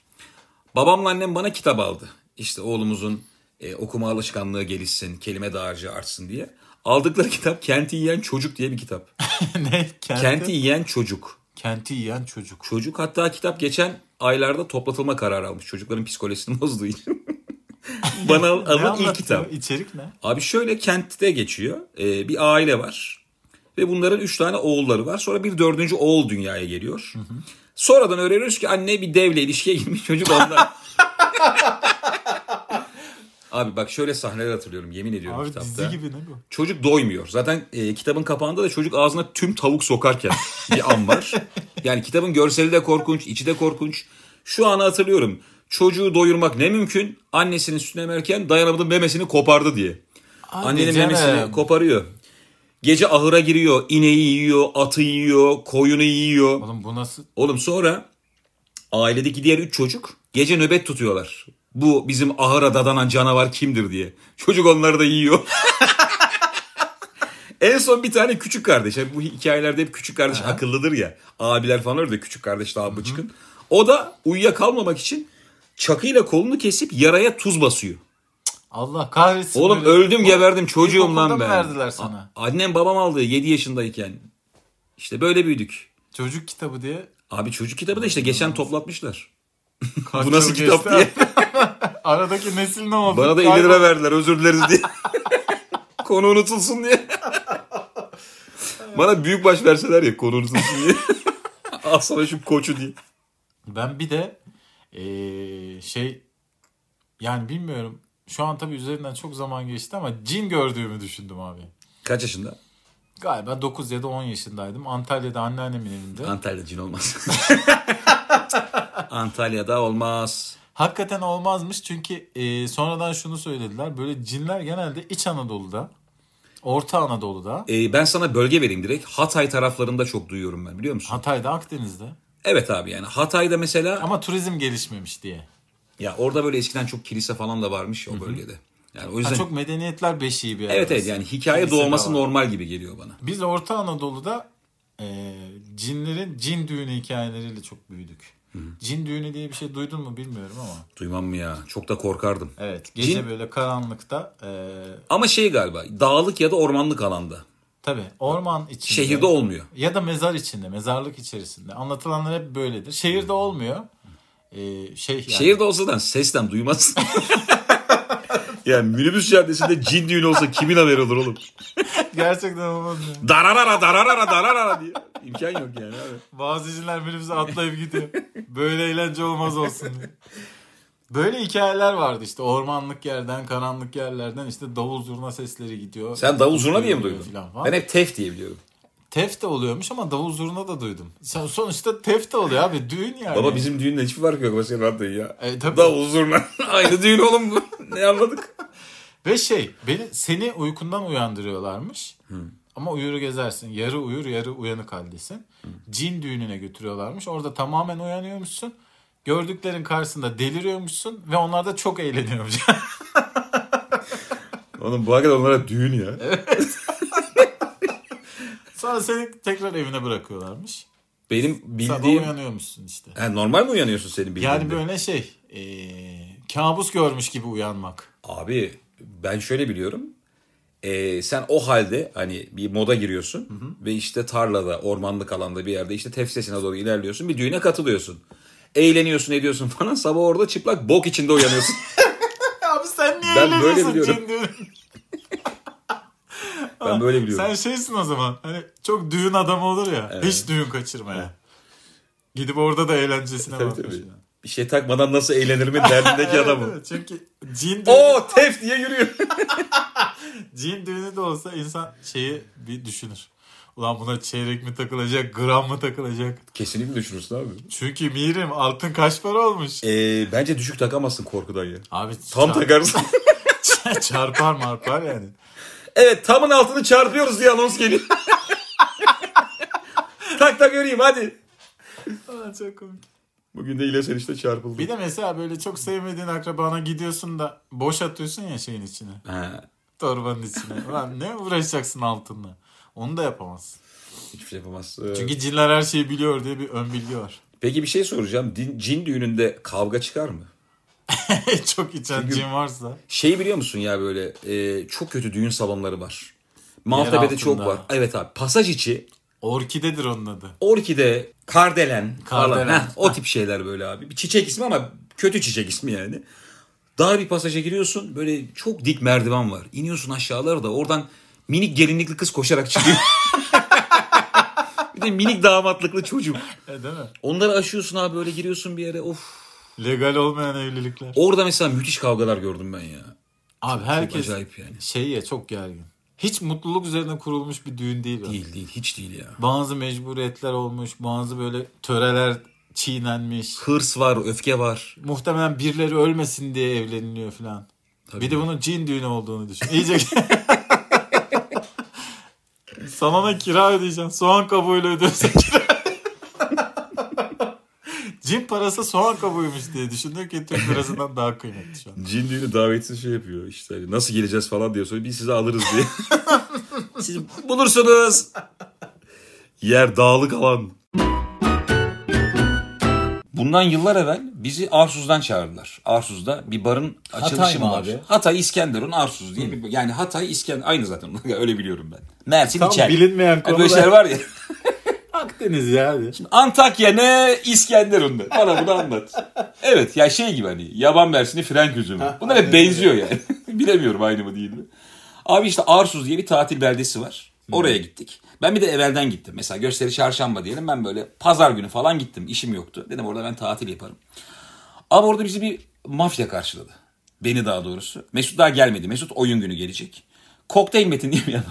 Babamla annem bana kitap aldı. İşte oğlumuzun e, okuma alışkanlığı gelişsin, kelime dağarcığı artsın diye. Aldıkları kitap Kenti Yiyen Çocuk diye bir kitap. <laughs> ne? Kenti, Kenti Yiyen Çocuk. Kenti yiyen çocuk. Çocuk hatta kitap geçen aylarda toplatılma kararı almış. Çocukların psikolojisini <laughs> bozduğu için. <laughs> Bana al- Ne alın ilk kitap. İçerik ne? Abi şöyle kentte geçiyor. Ee, bir aile var. Ve bunların üç tane oğulları var. Sonra bir dördüncü oğul dünyaya geliyor. Sonradan öğreniyoruz ki anne bir devle ilişkiye girmiş çocuk onlar. <laughs> Abi bak şöyle sahneler hatırlıyorum yemin ediyorum Abi kitapta. dizi gibi ne bu? Çocuk doymuyor. Zaten e, kitabın kapağında da çocuk ağzına tüm tavuk sokarken <laughs> bir an var. Yani kitabın görseli de korkunç, içi de korkunç. Şu anı hatırlıyorum. Çocuğu doyurmak ne mümkün? Annesinin sütüne emerken dayanamadı memesini kopardı diye. Annenin canım. memesini koparıyor. Gece ahıra giriyor. ineği yiyor, atı yiyor, koyunu yiyor. Oğlum bu nasıl? Oğlum sonra ailedeki diğer üç çocuk gece nöbet tutuyorlar. Bu bizim ahıra dadanan canavar kimdir diye. Çocuk onları da yiyor. <laughs> en son bir tane küçük kardeş. Yani bu hikayelerde hep küçük kardeş akıllıdır ya. Abiler falan öyle de küçük kardeş daha bıçkın. O da uyuyakalmamak için çakıyla kolunu kesip yaraya tuz basıyor. Allah kahretsin. Oğlum böyle. öldüm geberdim çocuğum lan ben. verdiler sana? A- Annem babam aldı 7 yaşındayken. İşte böyle büyüdük. Çocuk kitabı diye. Abi çocuk kitabı da işte geçen toplatmışlar. Kaç <laughs> Bu nasıl kitap geçti? diye. <laughs> Aradaki nesil ne oldu? Bana da 50 lira verdiler özür dileriz diye. <laughs> konu unutulsun diye. Bana büyük baş verseler ya konu unutulsun diye. Al sana şu koçu diye. Ben bir de eee, şey yani bilmiyorum. Şu an tabii üzerinden çok zaman geçti ama cin gördüğümü düşündüm abi. Kaç yaşında? Galiba 9 ya da 10 yaşındaydım. Antalya'da anneannemin evinde. Antalya'da cin olmaz. <laughs> Antalya'da olmaz. Hakikaten olmazmış çünkü eee, sonradan şunu söylediler. Böyle cinler genelde İç Anadolu'da, Orta Anadolu'da, Ee, ben sana bölge vereyim direkt. Hatay taraflarında çok duyuyorum ben biliyor musun? Hatay'da, Akdeniz'de. Evet abi yani Hatay'da mesela Ama turizm gelişmemiş diye. Ya orada böyle eskiden çok kilise falan da varmış o bölgede. Yani o yüzden Ha, çok medeniyetler beşiği bir yer. evet evet yani hikaye Kilise doğması normal gibi geliyor bana. Biz Orta Anadolu'da e, cinlerin cin düğünü hikayeleriyle çok büyüdük. Cin düğünü diye bir şey duydun mu bilmiyorum ama. Duymam mı ya? Çok da korkardım. Evet gece Cin- böyle karanlıkta e, Ama şey galiba dağlık ya da ormanlık alanda. tabi orman içinde. Şehirde olmuyor. Ya da mezar içinde, mezarlık içerisinde. Anlatılanlar hep böyledir. Şehirde olmuyor. E, şey yani, Şehirde olsa da sesten duymazsın. <laughs> yani minibüs caddesinde cin düğünü olsa kimin haberi olur oğlum? gerçekten olmaz ya. Dararara dararara dararara diye. İmkan yok yani abi. Bazı cinler minibüse atlayıp gidiyor. Böyle eğlence olmaz olsun diye. Böyle hikayeler vardı işte ormanlık yerden, karanlık yerlerden işte davul zurna sesleri gidiyor. Sen davul zurna diye mi duydun? falan. Ben hep tef diye biliyorum. Tef de oluyormuş ama davul zurna da duydum. Sonuçta tef de oluyor abi düğün yani. Baba bizim düğünle hiçbir farkı yok. Başka rahat değil ya. E, tabii. Davul zurna. <laughs> Aynı düğün oğlum bu. Ne anladık? <laughs> Ve şey beni seni uykundan uyandırıyorlarmış. Ama uyur gezersin. Yarı uyur yarı uyanık haldesin. Cin düğününe götürüyorlarmış. Orada tamamen uyanıyormuşsun. Gördüklerin karşısında deliriyormuşsun ve onlar da çok eğleniyormuş. <laughs> Oğlum bu hakikaten onlara düğün ya. Sonra seni tekrar evine bırakıyorlarmış. Benim Sabah bildiğim... uyanıyormuşsun işte. Ha, normal mi uyanıyorsun senin bildiğinde? Yani böyle şey eee, kabus görmüş gibi uyanmak. Abi ben şöyle biliyorum. Ee, sen o halde hani bir moda giriyorsun ve işte tarlada, ormanlık alanda bir yerde işte tefsesine doğru ilerliyorsun. Bir düğüne katılıyorsun. Eğleniyorsun ediyorsun falan. Sabah orada çıplak bok içinde uyanıyorsun. <laughs> Abi sen niye Ben böyle biliyorum. Ben böyle biliyorum. Sen şeysin o zaman. Hani çok düğün adamı olur ya. Hiç düğün kaçırmaya. Gidip orada da eğlencesine Tabii, bakmış. tabii. Bir şey takmadan nasıl eğlenirimin derdindeki <laughs> Evet, adamım. evet. Çünkü cin düğünü, Oo tef diye yürüyor. <laughs> cin düğünü de olsa insan şeyi bir düşünür. Ulan buna çeyrek mi takılacak, gram mı takılacak? Kesinlikle düşünürsün abi. Çünkü mirim altın kaç para olmuş? Ee, bence düşük takamazsın korkudan ya. Abi Tam çar- takarsın. <laughs> çarpar marpar yani. Evet tamın altını çarpıyoruz diye anons geliyor. <laughs> tak tak göreyim hadi. Aa, çok komik. Bugün de İlyas enişte çarpıldı. Bir de mesela böyle çok sevmediğin akrabana gidiyorsun da boş atıyorsun ya şeyin içine. Ha. Torbanın içine. Ulan ne uğraşacaksın altınla? Onu da yapamazsın. Hiçbir şey yapamaz. Çünkü cinler her şeyi biliyor diye bir ön bilgi var. Peki bir şey soracağım. Din, cin düğününde kavga çıkar mı? <laughs> Çok içen cin varsa. Şey biliyor musun ya böyle e, çok kötü düğün salonları var. Maltepe'de çok var. Evet abi pasaj içi Orkidedir onun adı. orkide, kardelen, falan. Kardelen. Heh, o tip şeyler böyle abi. Bir çiçek ismi ama kötü çiçek ismi yani. Dar bir pasaja giriyorsun böyle çok dik merdiven var. İniyorsun aşağılara da oradan minik gelinlikli kız koşarak çıkıyor. <laughs> bir de minik damatlıklı çocuk. E, değil mi? Onları aşıyorsun abi böyle giriyorsun bir yere of. Legal olmayan evlilikler. Orada mesela müthiş kavgalar gördüm ben ya. Abi herkes acayip yani. şey ya çok gergin. Hiç mutluluk üzerine kurulmuş bir düğün değil. Değil değil hiç değil ya. Bazı mecburiyetler olmuş, bazı böyle töreler çiğnenmiş. Hırs var, öfke var. Muhtemelen birileri ölmesin diye evleniliyor falan. Tabii. Bir de bunun cin düğünü olduğunu düşün. İyice <laughs> Sana ne kira ödeyeceksin? Soğan kabuğuyla ödüyorsun kira. Cin parası soğan kabuğuymuş diye düşündüm ki Türk lirasından daha kıymetli şu an. Cin düğünü davetsiz şey yapıyor işte hani nasıl geleceğiz falan diyor sonra biz sizi alırız diye. <laughs> Siz bulursunuz. Yer dağlık alan. Bundan yıllar evvel bizi Arsuz'dan çağırdılar. Arsuz'da bir barın açılışı Hatay mı var? abi? Hatay İskenderun Arsuz diye bir yani Hatay İskender aynı zaten <laughs> öyle biliyorum ben. Mersin Tam İçer. bilinmeyen Hani konular. Böyle şeyler var ya. <laughs> Akdeniz ya hadi. Antakya ne İskenderun ne? Bana bunu anlat. Evet ya şey gibi hani yaban mersini frenk üzümü. Bunlar hep benziyor yani. <laughs> Bilemiyorum aynı mı değil mi? Abi işte Arsuz diye bir tatil beldesi var. Oraya gittik. Ben bir de evvelden gittim. Mesela gösteri çarşamba diyelim. Ben böyle pazar günü falan gittim. İşim yoktu. Dedim orada ben tatil yaparım. Ama orada bizi bir mafya karşıladı. Beni daha doğrusu. Mesut daha gelmedi. Mesut oyun günü gelecek. Kokteyl Metin diye bir adam.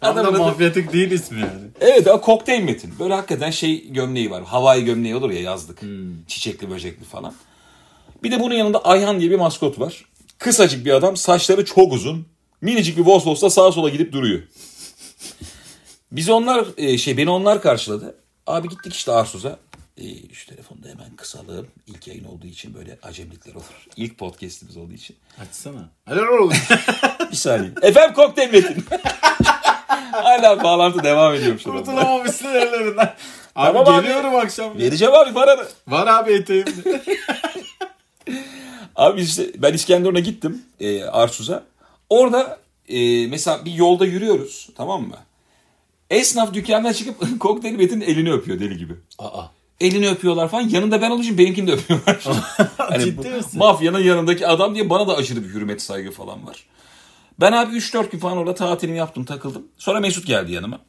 Tam da Adamın adı- mafyatik değil ismi yani. Evet ama kokteyl metin. Böyle hakikaten şey gömleği var. Havai gömleği olur ya yazlık. Çiçekli böcekli falan. Bir de bunun yanında Ayhan diye bir maskot var. Kısacık bir adam. Saçları çok uzun. Minicik bir Vosvos'ta sağa sola gidip duruyor. Biz onlar e, şey beni onlar karşıladı. Abi gittik işte Arsuz'a. E, şu telefonu da hemen kısalım. İlk yayın olduğu için böyle acemlikler olur. İlk podcast'imiz olduğu için. Açsana. Helal <laughs> olsun. Bir saniye. Efendim kokteyl metin. <laughs> Hala bağlantı devam ediyor şurada. Kurtulamamışsın ellerinden. Abi Tamam abi. geliyorum akşam. Vereceğim abi paranı. Var abi eteğimde. <laughs> Abi işte ben İskenderun'a gittim e, Arsuz'a. Orada e, mesela bir yolda yürüyoruz tamam mı? Esnaf dükkandan çıkıp <laughs> kokteyl metin elini öpüyor deli gibi. Aa. Elini öpüyorlar falan. Yanında ben olunca benimkini de öpüyorlar. hani Ciddi bu misin? Mafyanın yanındaki adam diye bana da aşırı bir hürmet saygı falan var. Ben abi 3-4 gün falan orada tatilimi yaptım takıldım. Sonra Mesut geldi yanıma.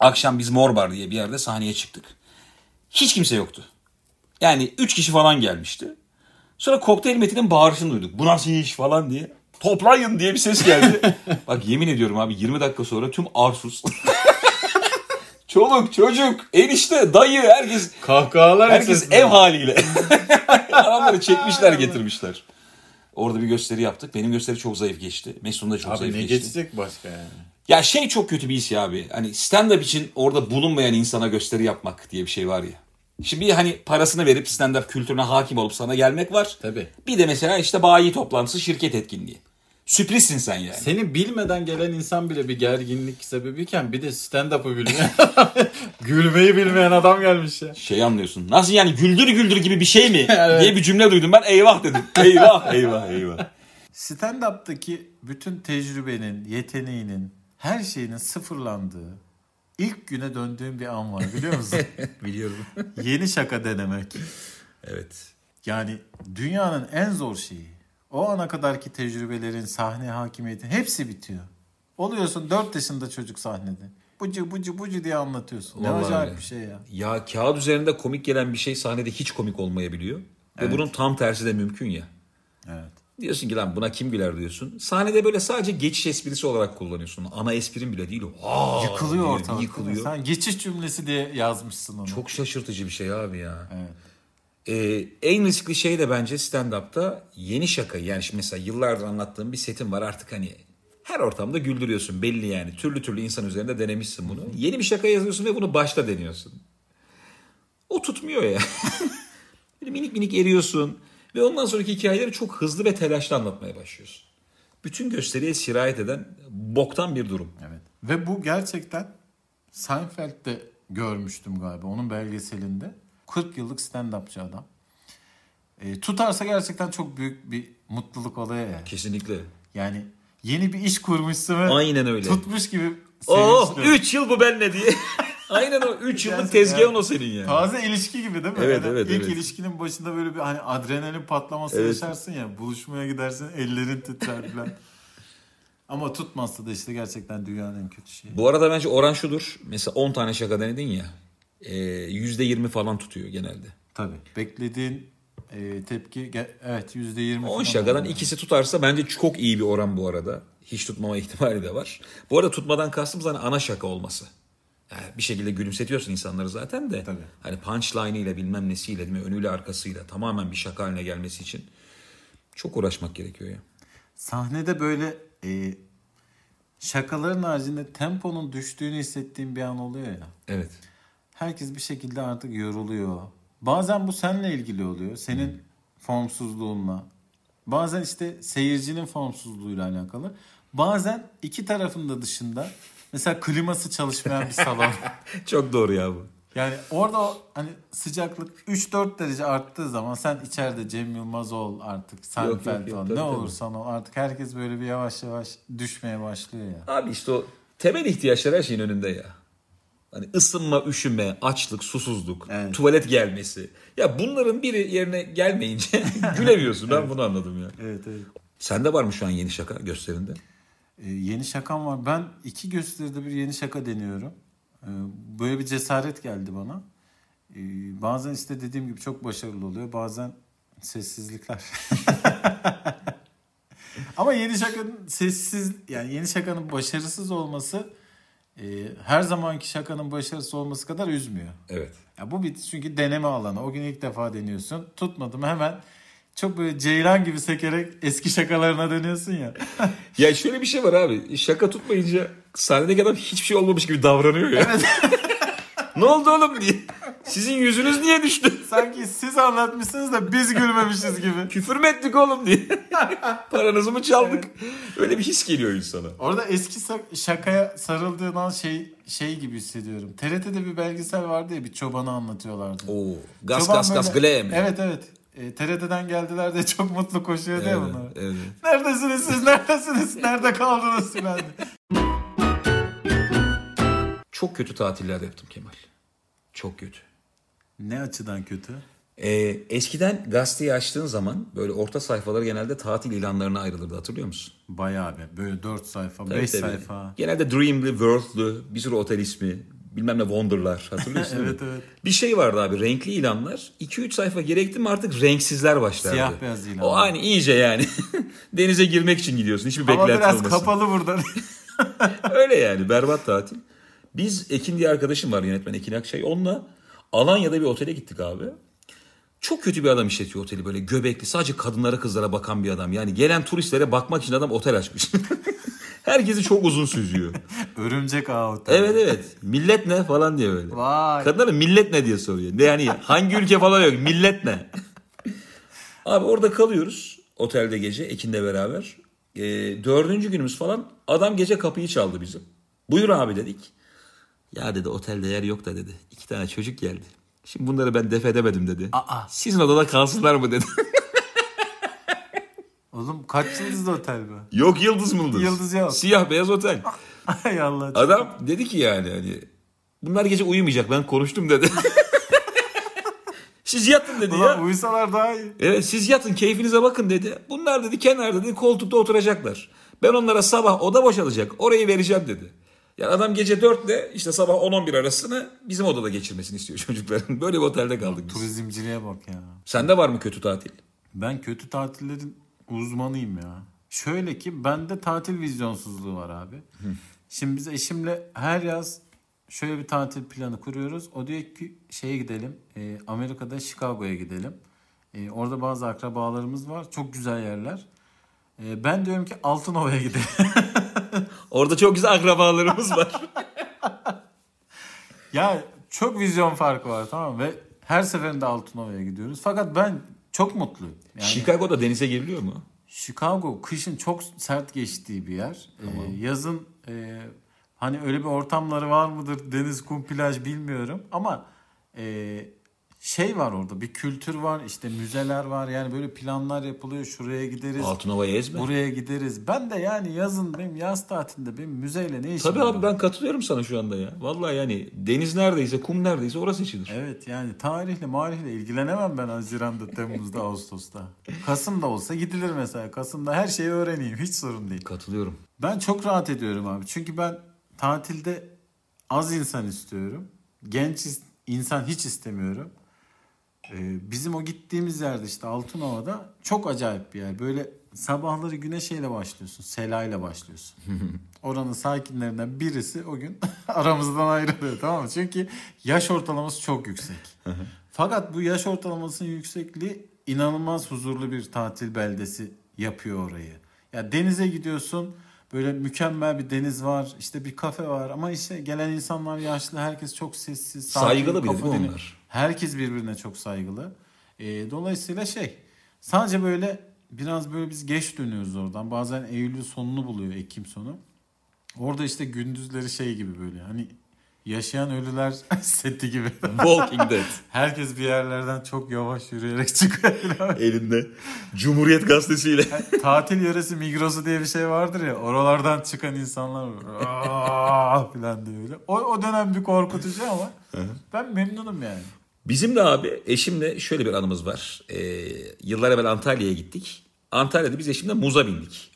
Akşam biz Morbar diye bir yerde sahneye çıktık. Hiç kimse yoktu. Yani 3 kişi falan gelmişti. Sonra kokteyl metinin bağırışını duyduk. Bu nasıl iş falan diye. Toplayın diye bir ses geldi. <laughs> Bak yemin ediyorum abi 20 dakika sonra tüm Arsuz. <laughs> Çoluk, çocuk, enişte, dayı herkes Kahkahalar herkes ev haliyle. <laughs> Adamları çekmişler getirmişler. Orada bir gösteri yaptık. Benim gösteri çok zayıf geçti. Mesut'un da çok Abi zayıf ne geçti. geçecek başka yani? Ya şey çok kötü bir his ya abi. Hani stand-up için orada bulunmayan insana gösteri yapmak diye bir şey var ya. Şimdi hani parasını verip stand-up kültürüne hakim olup sana gelmek var. Tabii. Bir de mesela işte bayi toplantısı, şirket etkinliği. Sürprizsin sen yani. Seni bilmeden gelen insan bile bir gerginlik sebebiyken bir de stand-up'ı bilmeyen <laughs> gülmeyi bilmeyen adam gelmiş ya. Şey anlıyorsun. Nasıl yani güldür güldür gibi bir şey mi? <laughs> Evet. diye bir cümle duydum ben. Eyvah dedim. Eyvah, <laughs> eyvah, eyvah. Stand-up'taki bütün tecrübenin, yeteneğinin, her şeyinin sıfırlandığı ilk güne döndüğüm bir an var biliyor musun? Biliyorum. Yeni şaka denemek. Evet. Yani dünyanın en zor şeyi. O ana kadarki tecrübelerin, sahne hakimiyetin hepsi bitiyor. Oluyorsun 4 yaşında çocuk sahnede. Bucu bucu bucu diye anlatıyorsun. Ne Vallahi acayip bir şey ya. Ya kağıt üzerinde komik gelen bir şey sahnede hiç komik olmayabiliyor. Ve bunun tam tersi de mümkün ya. Evet. Diyorsun ki lan buna kim güler diyorsun. Sahnede böyle sadece geçiş esprisi olarak kullanıyorsun. Ana esprin bile değil o. Aa, Yıkılıyor diye ortalık. Yıkılıyor. Sen geçiş cümlesi diye yazmışsın onu. Çok şaşırtıcı bir şey abi ya. Evet. Ee, en riskli şey de bence stand-up'ta yeni şakayı. Yani şimdi mesela yıllardır anlattığım bir setim var artık hani her ortamda güldürüyorsun belli yani. Türlü türlü insan üzerinde denemişsin bunu. Yeni bir şaka yazıyorsun ve bunu başta deniyorsun. O tutmuyor ya. <laughs> Böyle minik minik eriyorsun. Ve ondan sonraki hikayeleri çok hızlı ve telaşlı anlatmaya başlıyorsun. Bütün gösteriye sirayet eden boktan bir durum. Evet. Ve bu gerçekten Seinfeld'de görmüştüm galiba onun belgeselinde. 40 yıllık stand-upçı adam. E, tutarsa gerçekten çok büyük bir mutluluk oluyor ya. Kesinlikle. Yani yeni bir iş kurmuşsun ve Aynen öyle. tutmuş gibi Oh sevinçli. 3 yıl bu benle diye. <laughs> Aynen o 3 yıllık Gerçekten. tezgahın o senin yani. Taze ilişki gibi değil mi? Evet, Yani evet, İlk evet. ilişkinin başında böyle bir hani adrenalin patlaması Evet. yaşarsın ya. Buluşmaya gidersin ellerin titrer falan. <laughs> Ama tutmazsa da işte gerçekten dünyanın en kötü şeyi. Bu arada bence oran şudur. Mesela 10 tane şaka denedin ya. E, %20 falan tutuyor genelde. Tabii. Beklediğin e, tepki evet yüzde yirmi. 10 şakadan ikisi tutarsa bence çok iyi bir oran bu arada. Hiç tutmama <laughs> ihtimali de var. Bu arada tutmadan kastım zaten ana şaka olması. Yani bir şekilde gülümsetiyorsun insanları zaten de. Tabii. Hani punchline ile bilmem nesiyle değil mi? Önüyle arkasıyla tamamen bir şaka haline gelmesi için çok uğraşmak gerekiyor ya. Sahnede böyle e, şakaların haricinde temponun düştüğünü hissettiğim bir an oluyor ya. Evet. Herkes bir şekilde artık yoruluyor. Bazen bu seninle ilgili oluyor. Senin formsuzluğunla. Bazen işte seyircinin formsuzluğuyla alakalı. Bazen iki tarafın da dışında mesela kliması çalışmayan bir salon. <laughs> Çok doğru ya bu. Yani orada hani sıcaklık 3-4 derece arttığı zaman sen içeride Cem Yılmaz ol artık Seinfeld ol ne tabii. olursan ol artık herkes böyle bir yavaş yavaş düşmeye başlıyor ya. Abi işte o temel ihtiyaçlar her şeyin önünde ya. Hani ısınma, üşüme, açlık, susuzluk, Evet. tuvalet gelmesi. Ya bunların biri yerine gelmeyince <laughs> gülemiyorsun. Ben bunu anladım ya. Evet evet. Sende var mı şu an yeni şaka gösterinde? Ee, yeni şakam var. Ben iki gösteride bir yeni şaka deniyorum. Ee, böyle bir cesaret geldi bana. Ee, bazen işte dediğim gibi çok başarılı oluyor. Bazen sessizlikler. <laughs> Ama yeni şakanın sessiz yani yeni şakanın başarısız olması e, her zamanki şakanın başarısız olması kadar üzmüyor. Evet. Ya bu bir çünkü deneme alanı. O gün ilk defa deniyorsun. Tutmadım hemen çok böyle ceylan gibi sekerek eski şakalarına dönüyorsun ya. <laughs> Ya şöyle bir şey var abi. Şaka tutmayınca sahnedeki adam hiçbir şey olmamış gibi davranıyor ya. <laughs> ne oldu oğlum diye. Sizin yüzünüz niye düştü? <laughs> Sanki siz anlatmışsınız da biz gülmemişiz gibi. Küfür mü ettik oğlum diye. <laughs> Paranızı mı çaldık? Öyle bir his geliyor insana. Orada eski şakaya sarıldığın an şey şey gibi hissediyorum. TRT'de bir belgesel vardı ya bir çobanı anlatıyorlardı. Oo, gaz Çoban gaz gaz böyle- glem. Evet evet. E, TRT'den geldiler diye çok mutlu koşuyor Evet, bunlar. evet. Neredesiniz siz? Neredesiniz? Nerede kaldınız filan. Çok kötü tatiller yaptım Kemal. Çok kötü. Ne açıdan kötü? Ee, eskiden gazeteyi açtığın zaman böyle orta sayfaları genelde tatil ilanlarına ayrılırdı hatırlıyor musun? Bayağı be. Böyle 4 sayfa, 5 Tabii, tabii. sayfa. Genelde Dream'li, World'lı, bir sürü otel ismi, bilmem ne Wonder'lar hatırlıyorsun? <laughs> Evet, evet. Bir şey vardı abi renkli ilanlar. 2-3 sayfa gerekti mi artık renksizler başlardı. Siyah beyaz ilan. O aynı iyice yani. <laughs> Denize girmek için gidiyorsun. Hiçbir Ama beklenti biraz olmasın. kapalı burada. <laughs> Öyle yani berbat tatil. Biz Ekin diye arkadaşım var yönetmen Ekin Akçay. Onunla Alanya'da bir otele gittik abi. Çok kötü bir adam işletiyor oteli böyle göbekli sadece kadınlara kızlara bakan bir adam. Yani gelen turistlere bakmak için adam otel açmış. <laughs> Herkesi çok uzun süzüyor. <laughs> Örümcek ağı otel. Evet evet millet ne falan diye böyle. Vay. Kadınlara millet ne diye soruyor. Ne yani hangi ülke falan yok millet ne? <laughs> Abi orada kalıyoruz otelde gece Ekin'le beraber. Ee, dördüncü günümüz falan adam gece kapıyı çaldı bizim. Buyur abi dedik. Ya dedi otelde yer yok da dedi. İki tane çocuk geldi. Şimdi bunları ben def edemedim dedi. Aa. Sizin odada kalsınlar mı dedi. <laughs> Oğlum kaç yıldızlı otel bu? yok yıldız mıldız. Yıldız yok. Siyah beyaz otel. <laughs> Ay Allah. Adam dedi ki yani hani bunlar gece uyumayacak ben konuştum dedi. <laughs> Siz yatın dedi ya. Ulan uyusalar daha iyi. Evet siz yatın keyfinize bakın dedi. Bunlar dedi kenarda dedi koltukta oturacaklar. Ben onlara sabah oda boşalacak orayı vereceğim dedi. Yani adam gece 4 ile işte sabah 10-11 arasını bizim odada geçirmesini istiyor <laughs> çocukların. Böyle bir otelde kaldık biz. Turizmciliğe bak ya. Sende var mı kötü tatil? Ben kötü tatillerin uzmanıyım ya. Şöyle ki bende tatil vizyonsuzluğu var abi. Şimdi biz eşimle her yaz şöyle bir tatil planı kuruyoruz. O diyor ki şeye gidelim. e, Amerika'da Chicago'ya gidelim. E, orada bazı akrabalarımız var. Çok güzel yerler. E, ben diyorum ki Altınova'ya gidelim. <laughs> <laughs> Orada çok güzel akrabalarımız var. <laughs> ya çok vizyon farkı var tamam mı? Ve her seferinde Altınova'ya gidiyoruz. Fakat ben çok mutluyum. Yani Chicago'da denize giriliyor mu? Chicago kışın çok sert geçtiği bir yer. Ee, yazın e, Hani öyle bir ortamları var mıdır deniz, kum, plaj bilmiyorum ama e, şey var orada bir kültür var işte müzeler var yani böyle planlar yapılıyor şuraya gideriz Altınova'yı ezme. buraya gideriz. Ben de yani yazın benim yaz tatilinde benim müzeyle ne işim Tabii var? abi ben katılıyorum sana şu anda ya. Vallahi yani deniz neredeyse, kum neredeyse orası seçilir. Evet yani tarihle marihle ilgilenemem ben Haziran'da, Temmuz'da, <laughs> Ağustos'ta. Kasım'da olsa gidilir mesela. Kasım'da her şeyi öğreneyim hiç sorun değil. Katılıyorum. Ben çok rahat ediyorum abi. Çünkü ben tatilde az insan istiyorum. Genç insan hiç istemiyorum. Ee, bizim o gittiğimiz yerde işte Altınova'da çok acayip bir yer. Böyle sabahları güneşeyle başlıyorsun. Selayla başlıyorsun. <laughs> Oranın sakinlerinden birisi o gün <laughs> aramızdan ayrılıyor tamam mı? Çünkü yaş ortalaması çok yüksek. <laughs> Fakat bu yaş ortalamasının yüksekliği inanılmaz huzurlu bir tatil beldesi yapıyor orayı. Ya denize gidiyorsun böyle mükemmel bir deniz var işte bir kafe var ama işte gelen insanlar yaşlı herkes çok sessiz. sakin, Saygılı bir değil mi onlar? Herkes birbirine çok saygılı. Ee, dolayısıyla şey sadece böyle biraz böyle biz geç dönüyoruz oradan. Bazen Eylül sonunu buluyor Ekim sonu. Orada işte gündüzleri şey gibi böyle hani yaşayan ölüler <laughs> seti gibi. Walking Dead. Herkes bir yerlerden çok yavaş yürüyerek çıkıyor. <laughs> Elinde Cumhuriyet Gazetesi'yle. <laughs> Tatil yöresi Migros'u diye bir şey vardır ya. Oralardan çıkan insanlar falan diye öyle. O, o dönem bir korkutucu ama ben memnunum yani. Bizim de abi eşimle şöyle bir anımız var. Ee, yıllar evvel Antalya'ya gittik. Antalya'da biz eşimle muza bindik.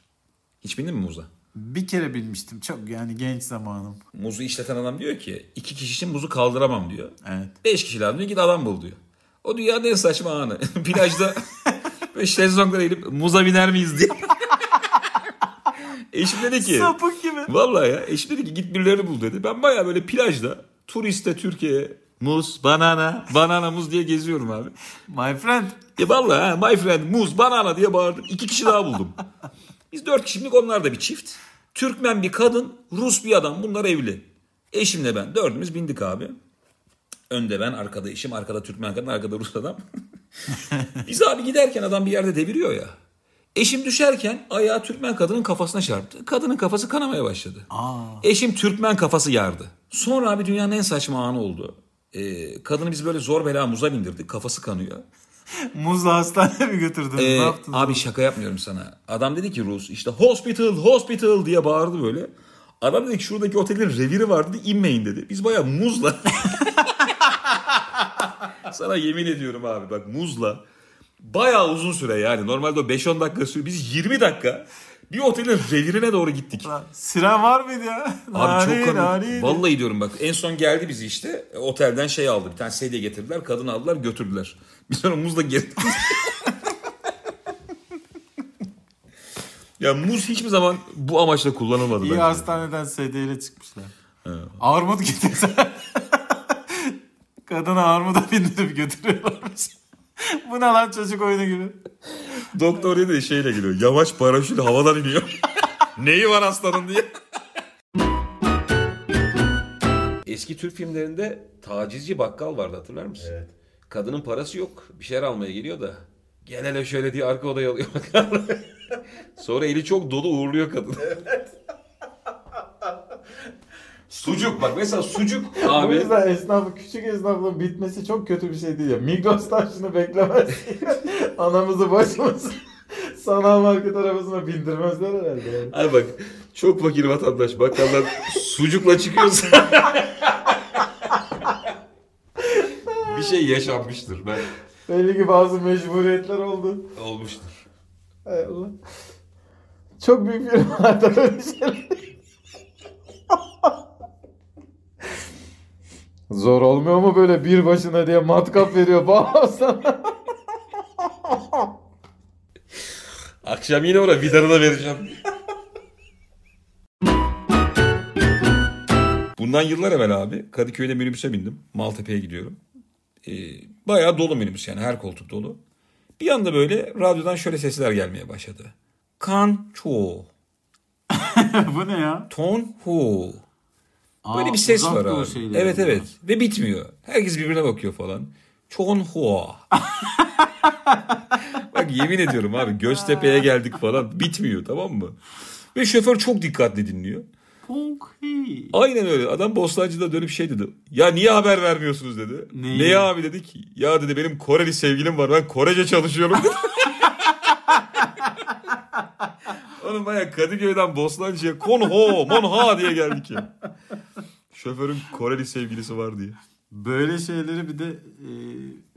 Hiç bindin mi muza? Bir kere bilmiştim çok yani genç zamanım. Muzu işleten adam diyor ki iki kişi için muzu kaldıramam diyor. Evet. Beş kişi lazım diyor git adam bul diyor. O dünyanın en saçma anı. <laughs> Plajda böyle şezlonglara eğilip muza biner miyiz diye. Eşim dedi ki. Sapık gibi. Vallahi ya eşim dedi ki git birilerini bul dedi. Ben baya böyle plajda turiste Türkiye'ye muz, banana, banana muz diye geziyorum abi. My friend. E vallahi ha, my friend muz, banana diye bağırdım. İki kişi daha buldum. Biz dört kişilik onlar da bir çift. Türkmen bir kadın, Rus bir adam. Bunlar evli. Eşimle ben dördümüz bindik abi. Önde ben, arkada eşim, arkada Türkmen kadın, arkada Rus adam. <laughs> Biz abi giderken adam bir yerde deviriyor ya. Eşim düşerken ayağı Türkmen kadının kafasına çarptı. Kadının kafası kanamaya başladı. Eşim Türkmen kafası yardı. Sonra abi dünyanın en saçma anı oldu. Ee, kadını biz böyle zor bela muza bindirdik. Kafası kanıyor. <laughs> Muzla hastaneye mi götürdünüz? Ee, ne yaptınız? abi şaka yapmıyorum sana. Adam dedi ki Rus işte hospital hospital diye bağırdı böyle. Adam dedi ki şuradaki otelin reviri vardı dedi, inmeyin dedi. Biz bayağı muzla. <laughs> sana yemin ediyorum abi bak muzla. Bayağı uzun süre yani. Normalde o 5-10 dakika sürüyor. Biz 20 dakika bir otelin revirine doğru gittik. Lan, Siren var mıydı ya? Abi çok komik. Vallahi diyorum bak en son geldi bizi işte otelden şey aldı. Bir tane sedye getirdiler. Kadın aldılar götürdüler. <laughs> Biz sonra muzla geri <laughs> Ya muz hiçbir zaman bu amaçla kullanılmadı İyi bence. hastaneden sedyeyle çıkmışlar. Armut getirsen. <laughs> Kadını armuda bindirip götürüyorlarmış. <laughs> Bu ne lan çocuk oyunu gibi. Doktor yine şeyle geliyor. Yavaş paraşütle havadan iniyor. <laughs> Neyi var hastanın diye. Eski Türk filmlerinde tacizci bakkal vardı hatırlar mısın? Evet. Kadının parası yok. Bir şeyler almaya geliyor da. Gel hele şöyle diye arka odaya alıyor bakkal. <laughs> Sonra eli çok dolu uğurluyor kadın. Sucuk bak mesela sucuk O <laughs> abi. yüzden esnaf, küçük esnaflığın bitmesi çok kötü bir şey değil ya. Migros'tan şunu beklemezsin. <laughs> Anamızı başımızı <laughs> sanal market arabasına bindirmezler herhalde. Yani. Abi bak çok fakir vatandaş bakkaldan sucukla çıkıyorsa bir şey yaşanmıştır ben Belli ki bazı mecburiyetler oldu. olmuştur. Hay Allah. Çok büyük firmalarda böyle şeyler. Zor olmuyor mu böyle bir başına diye matkap veriyor <laughs> sana. Akşam yine ona vidanı da vereceğim. Bundan yıllar evvel abi Kadıköy'de minibüse bindim. Maltepe'ye gidiyorum. Ee, bayağı dolu minibüs yani her koltuk dolu. Bir anda böyle radyodan şöyle sesler gelmeye başladı. Kan Cho, <laughs> Bu ne ya? Ton Hu. Böyle Aa, bir ses var abi. Evet bunlar. evet ve bitmiyor. Herkes birbirine bakıyor falan. Chon Hua. <laughs> Bak yemin ediyorum abi Göztepe'ye geldik falan bitmiyor tamam mı? Ve şoför çok dikkatli dinliyor. Ponk hey. Aynen öyle. Adam Bostancı'da dönüp şey dedi. Ya niye haber vermiyorsunuz dedi. Neyi? Neye abi dedik. Ya dedi benim Koreli sevgilim var. Ben Korece çalışıyorum dedi. <laughs> Oğlum baya Kadıköy'den Bostancı'ya konho monha diye geldik ya. Şoförün Koreli sevgilisi var diye. Böyle şeyleri bir de e,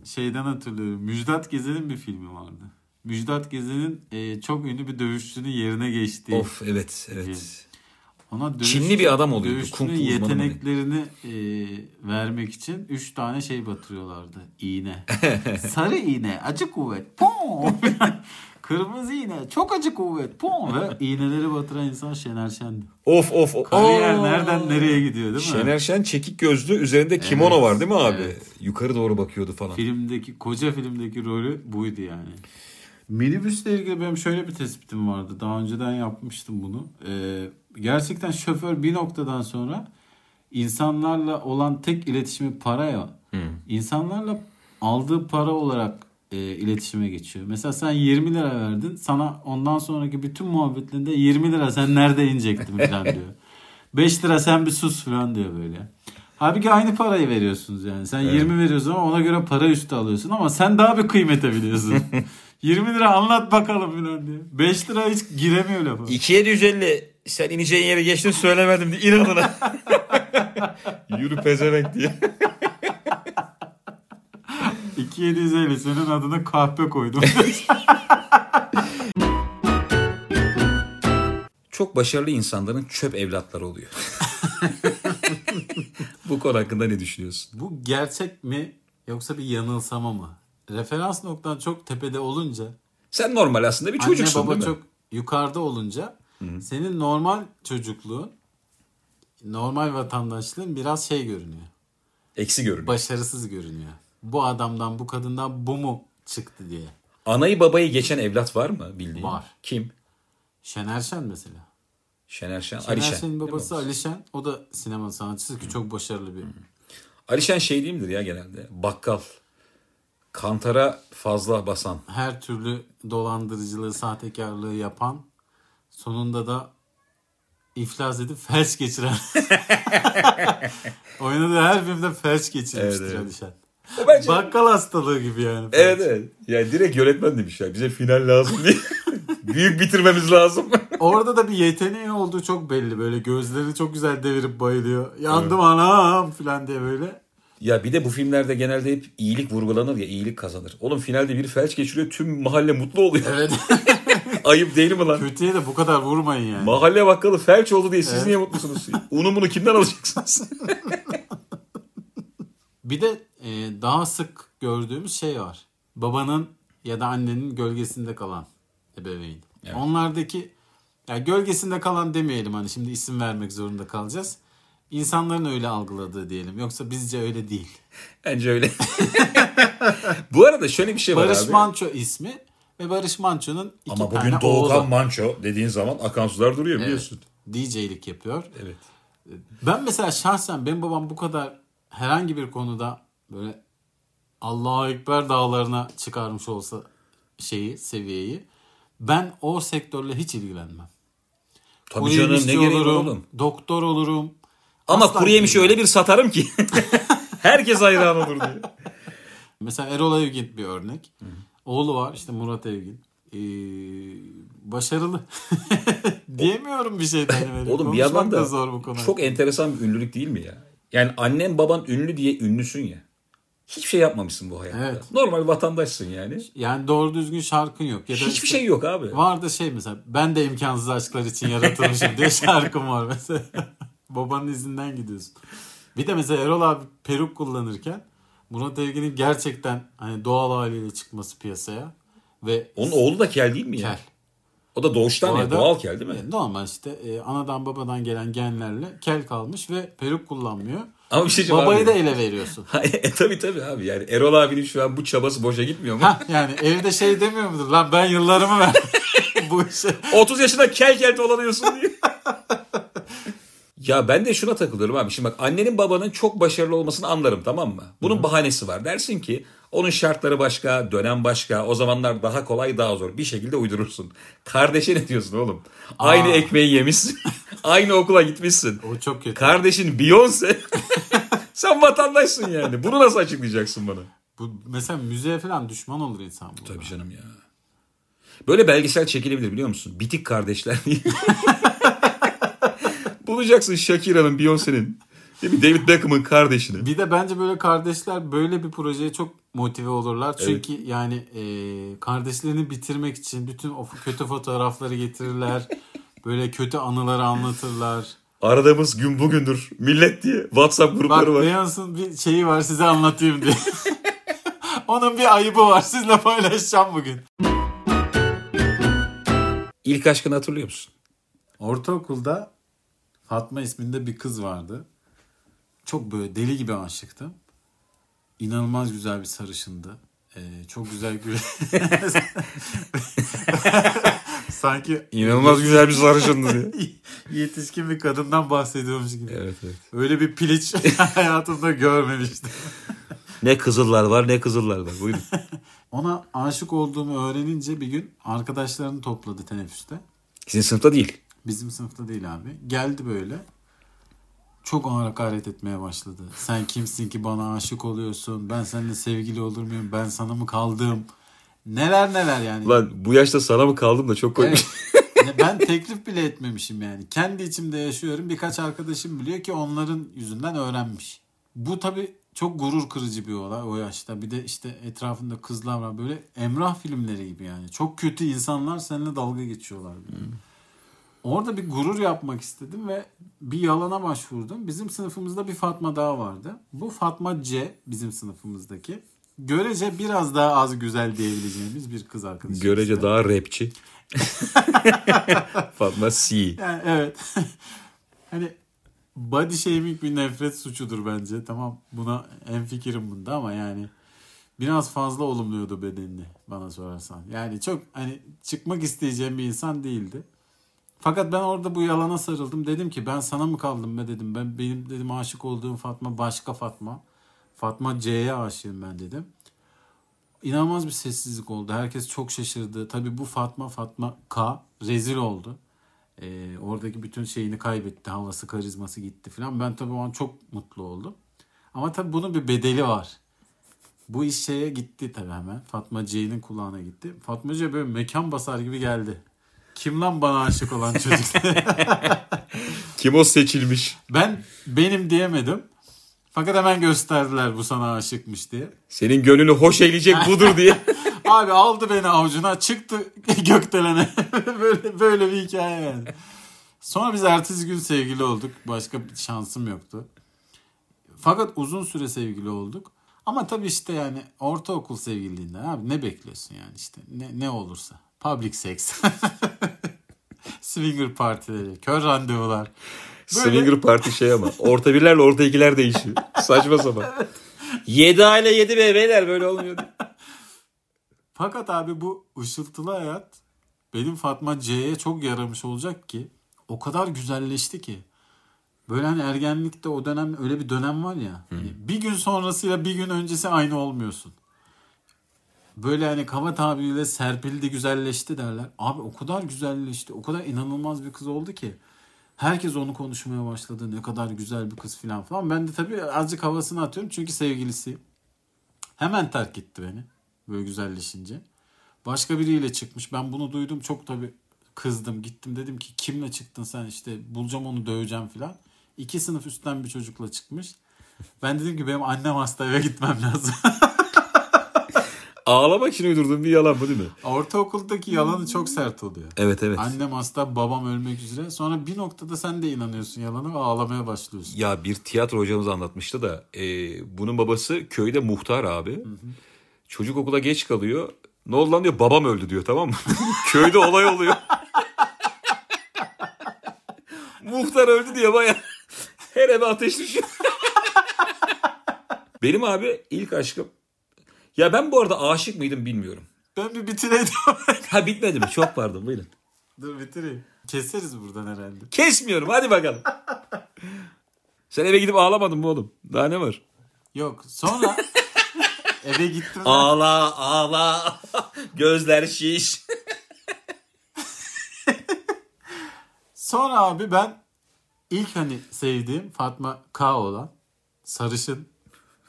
şeyden hatırlıyorum. Müjdat Gezen'in bir filmi vardı. Müjdat Gezen'in e, çok ünlü bir dövüşçünün yerine geçtiği. Of evet evet. Ona Çinli bir adam oluyordu, Dövüşçünün kung yeteneklerini e, vermek için 3 tane şey batırıyorlardı. İğne. <laughs> Sarı iğne, acı kuvvet. <laughs> Kırmızı iğne, çok acı kuvvet. Pom. Ve iğneleri batıran insan Şener Şen'di. Of of. of. Kariyer Aa! nereden nereye gidiyor değil mi? Şener Şen çekik gözlü üzerinde kimono Evet, var değil mi abi? evet. Yukarı doğru bakıyordu falan. Filmdeki, koca filmdeki rolü buydu yani. Minibüsle ilgili benim şöyle bir tespitim vardı. Daha önceden yapmıştım bunu. Ee, gerçekten şoför bir noktadan sonra insanlarla olan tek iletişimi para ya. İnsanlarla aldığı para olarak e, iletişime geçiyor. Mesela sen 20 lira verdin. Sana ondan sonraki bütün muhabbetlerinde 20 lira sen nerede inecektin falan diyor. <laughs> 5 lira sen bir sus falan diyor böyle. Halbuki aynı parayı veriyorsunuz yani. Sen 20 veriyorsun ama ona göre para üstü alıyorsun ama sen daha bir kıymete biliyorsun. 20 <laughs> lira anlat bakalım falan diyor. 5 lira hiç giremiyor lafa. 2'ye 150 sen ineceğin yere geçtin söylemedim diye inadına. <laughs> Yürü pezevenk diye. 2750 senin adına kahpe koydum. Çok başarılı insanların çöp evlatları oluyor. <laughs> Bu konu hakkında ne düşünüyorsun? Bu gerçek mi yoksa bir yanılsama mı? Referans noktan çok tepede olunca Sen normal aslında bir çocuksun anne baba değil mi? çok yukarıda olunca senin normal çocukluğun normal vatandaşlığın biraz şey görünüyor. Eksi görünüyor. Başarısız görünüyor. Bu adamdan bu kadından bu mu çıktı diye. Anayı babayı geçen evlat var mı bildiğin? Var. Kim? Şener Şen mesela. Şener Şen. Şener Ali Şen. Şen'in babası Ali Şen. O da sinema sanatçısı ki çok başarılı bir. Ali Şen şey değil midir ya genelde? Bakkal. Kantara fazla basan. Her türlü dolandırıcılığı, sahtekarlığı yapan sonunda da iflas edip felç geçiren. <laughs> Oynadığı her filmde felç geçirmiştir Evet, evet. Ali Şen. O <laughs> bence... Bakkal hastalığı gibi yani. Evet evet. Yani direkt yönetmen demiş ya. Bize final lazım diye. <laughs> Büyük bitirmemiz lazım. <laughs> Orada da bir yeteneği olduğu çok belli. Böyle gözlerini çok güzel devirip bayılıyor. Yandım anam falan diye böyle. ya bir de bu filmlerde genelde hep iyilik vurgulanır ya iyilik kazanır. Oğlum finalde biri felç geçiriyor tüm mahalle mutlu oluyor. Evet. Ayıp değil mi lan? Kötüye de bu kadar vurmayın yani. Mahalle bakkalı felç oldu diye siz niye mutlusunuz? Unu bunu kimden alacaksınız? Bir de e, daha sık gördüğümüz şey var. Babanın ya da annenin gölgesinde kalan ebeveyn. Onlardaki ya gölgesinde kalan demeyelim hani şimdi isim vermek zorunda kalacağız. İnsanların öyle algıladığı diyelim. Yoksa bizce öyle değil. <laughs> Bence öyle. <laughs> bu arada şöyle bir şey var Barış abi. Manço ismi ve Barış Manço'nun iki Ama tane bugün oğlu. Doğukan Manço dediğin zaman akan sular duruyor biliyorsun. DJ'lik yapıyor. Evet. Ben mesela şahsen benim babam bu kadar herhangi bir konuda böyle Allahu Ekber dağlarına çıkarmış olsa şeyi, seviyeyi ben o sektörle hiç ilgilenmem. Tabii Kuru canım ne gereği olurum, oğlum. doktor olurum. Ama kuru yemişi öyle bir satarım ki. <laughs> Herkes hayran olur diye. <laughs> Mesela Erol Evgin bir örnek. Oğlu var işte Murat Evgin. Ee, başarılı. <laughs> Diyemiyorum bir şeyden. Böyle. Oğlum bir yandan da zor bu konu. çok enteresan bir ünlülük değil mi ya? Yani annen baban ünlü diye ünlüsün ya. Hiçbir şey yapmamışsın bu hayatta. Evet. Normal vatandaşsın yani. Yani doğru düzgün şarkın yok. Ya da Hiçbir işte- şey yok abi. Var da şey mesela ben de imkansız aşklar için yaratılmışım diye <laughs> şarkım var mesela. <laughs> Babanın izinden gidiyorsun. Bir de mesela Erol abi peruk kullanırken Murat Evgen'in gerçekten hani doğal haliyle çıkması piyasaya ve Onun oğlu da kel değil mi ya? kel. O da doğuştan ya, doğal kel değil mi? E, Normal işte e, anadan babadan gelen genlerle kel kalmış ve peruk kullanmıyor. Ama bir şey Babayı abi. da ele veriyorsun. <laughs> e, tabii tabii abi yani Erol abinin şu an bu çabası boşa gitmiyor mu? ha yani evde şey demiyor mudur? Lan ben yıllarımı verdim <laughs> bu işe. 30 yaşında kel kel dolanıyorsun diye. ya ben de şuna takılıyorum abi. Şimdi bak annenin babanın çok başarılı olmasını anlarım tamam mı? Bunun bahanesi var. Dersin ki Onun şartları başka, dönem başka. O zamanlar daha kolay, daha zor. Bir şekilde uydurursun. Kardeşe ne diyorsun oğlum? Aynı ekmeği yemişsin. <laughs> Aynı okula gitmişsin. O çok kötü. Kardeşin Beyoncé. <laughs> Sen vatandaşsın yani. Bunu nasıl açıklayacaksın bana? Bu mesela müzeye falan düşman olur insan bu. Tabii canım ya. Böyle belgesel çekilebilir biliyor musun? Bitik kardeşler diye. <laughs> Bulacaksın Shakira'nın, Beyoncé'nin. Değil mi? David Beckham'ın kardeşini. Bir de bence böyle kardeşler böyle bir projeye çok motive olurlar. Çünkü yani e, kardeşlerini bitirmek için bütün o kötü fotoğrafları getirirler. <laughs> böyle kötü anıları anlatırlar. Aradığımız gün bugündür. Millet diye WhatsApp Bak grupları var. Beyoncé'nin bir şeyi var size anlatayım diye. <laughs> Onun bir ayıbı var sizle paylaşacağım bugün. İlk aşkını hatırlıyor musun? Ortaokulda Fatma isminde bir kız vardı. Çok böyle deli gibi aşıktım. İnanılmaz güzel bir sarışındı. Ee, çok güzel gül. <laughs> Sanki İnanılmaz güzel bir sarışındı diye. <laughs> yetişkin bir kadından bahsediyormuş gibi. Evet evet. Öyle bir piliç <laughs> hayatımda görmemiştim. Ne kızıllar var ne kızıllar var. Buyurun. Ona aşık olduğumu öğrenince bir gün arkadaşlarını topladı teneffüste. Sizin sınıfta değil. Bizim sınıfta değil abi. Geldi böyle. Çok ağır hakaret etmeye başladı. Sen kimsin ki bana aşık oluyorsun? Ben seninle sevgili olur muyum? Ben sana mı kaldım? Neler neler yani. Lan bu yaşta sana mı kaldım da çok komik. Evet. <laughs> Ben teklif bile etmemişim yani. Kendi içimde yaşıyorum. Birkaç arkadaşım biliyor ki onların yüzünden öğrenmiş. Bu tabii çok gurur kırıcı bir olay o yaşta. Bir de işte etrafında kızlar var. Böyle Emrah filmleri gibi yani. Çok kötü insanlar seninle dalga geçiyorlar. Orada bir gurur yapmak istedim ve bir yalana başvurdum. Bizim sınıfımızda bir Fatma daha vardı. Bu Fatma C bizim sınıfımızdaki. Görece biraz daha az güzel diyebileceğimiz bir kız arkadaşımız. Görece daha rapçi. <laughs> Fatma C. Yani evet. <laughs> hani body shaming bir nefret suçudur bence. Tamam buna en fikrim bunda ama yani biraz fazla olumluyordu bedenini bana sorarsan. Yani çok hani çıkmak isteyeceğim bir insan değildi. Fakat ben orada bu yalana sarıldım. Dedim ki ben sana mı kaldım be dedim. Ben benim dedim aşık olduğum Fatma başka Fatma. Fatma C'ye aşığım ben dedim. İnanılmaz bir sessizlik oldu. Herkes çok şaşırdı. Tabii bu Fatma Fatma K rezil oldu. Ee, oradaki bütün şeyini kaybetti. Havası, karizması gitti falan. Ben tabii o an çok mutlu oldum. Ama tabii bunun bir bedeli var. Bu iş şeye gitti tabii hemen. Fatma C'nin kulağına gitti. Fatma C böyle mekan basar gibi geldi. Kim lan bana aşık olan çocuk? <laughs> Kim o seçilmiş? ben benim diyemedim. Fakat hemen gösterdiler bu sana aşıkmış diye. Senin gönlünü hoş eyleyecek budur diye. <laughs> Abi aldı beni avucuna çıktı <laughs> gökdelene. böyle böyle bir hikaye yani. Sonra biz ertesi gün sevgili olduk. Başka bir şansım yoktu. Fakat uzun süre sevgili olduk. Ama tabii işte yani ortaokul sevgililiğinden abi ne bekliyorsun yani işte ne, ne olursa. Public sex. <laughs> Swinger partileri, kör randevular. Böyle- Swinger parti şey ama. Orta birlerle orta ikiler değişiyor. Saçma sapan. 7 aile 7 be beyler böyle olmuyor. Fakat abi bu ışıltılı hayat benim Fatma C'ye çok yaramış olacak ki o kadar güzelleşti ki. Böyle hani ergenlikte o dönem öyle bir dönem var ya. hani Bir gün sonrasıyla bir gün öncesi aynı olmuyorsun. Böyle hani kaba tabiriyle serpildi güzelleşti derler. Abi o kadar güzelleşti. O kadar inanılmaz bir kız oldu ki. Herkes onu konuşmaya başladı. Ne kadar güzel bir kız falan falan. Ben de tabii azıcık havasını atıyorum çünkü sevgilisiyim. Hemen terk etti beni. Böyle güzelleşince. Başka biriyle çıkmış. Ben bunu duydum. Çok tabii kızdım. Gittim dedim ki kimle çıktın sen işte bulacağım onu döveceğim falan. İki sınıf üstten bir çocukla çıkmış. Ben dedim ki benim annem hasta eve gitmem lazım. <laughs> Ağlamak için uydurduğum bir yalan bu değil mi? Ortaokuldaki yalanı çok sert oluyor. Evet evet. Annem hasta, babam ölmek üzere. Sonra bir noktada sen de inanıyorsun yalana ve ağlamaya başlıyorsun. Ya bir tiyatro hocamız anlatmıştı da e, bunun babası köyde muhtar abi. Çocuk okula geç kalıyor. Ne oldu lan diyor babam öldü diyor tamam mı? <laughs> Köyde olay oluyor. <laughs> muhtar öldü diye baya <laughs> her eve ateş düşüyor. Benim abi ilk aşkım. Ya ben bu arada aşık mıydım bilmiyorum. Ben bir bitireyim. <laughs> Ha bitmedi mi? Çok pardon buyurun. Dur bitireyim. Keseriz buradan herhalde. Kesmiyorum hadi bakalım. Sen eve gidip ağlamadın mı oğlum? Daha ne var? Yok sonra <laughs> Eve gittim. Ağla ağla. Gözler şiş. Sonra abi ben ilk hani sevdiğim Fatma K olan sarışın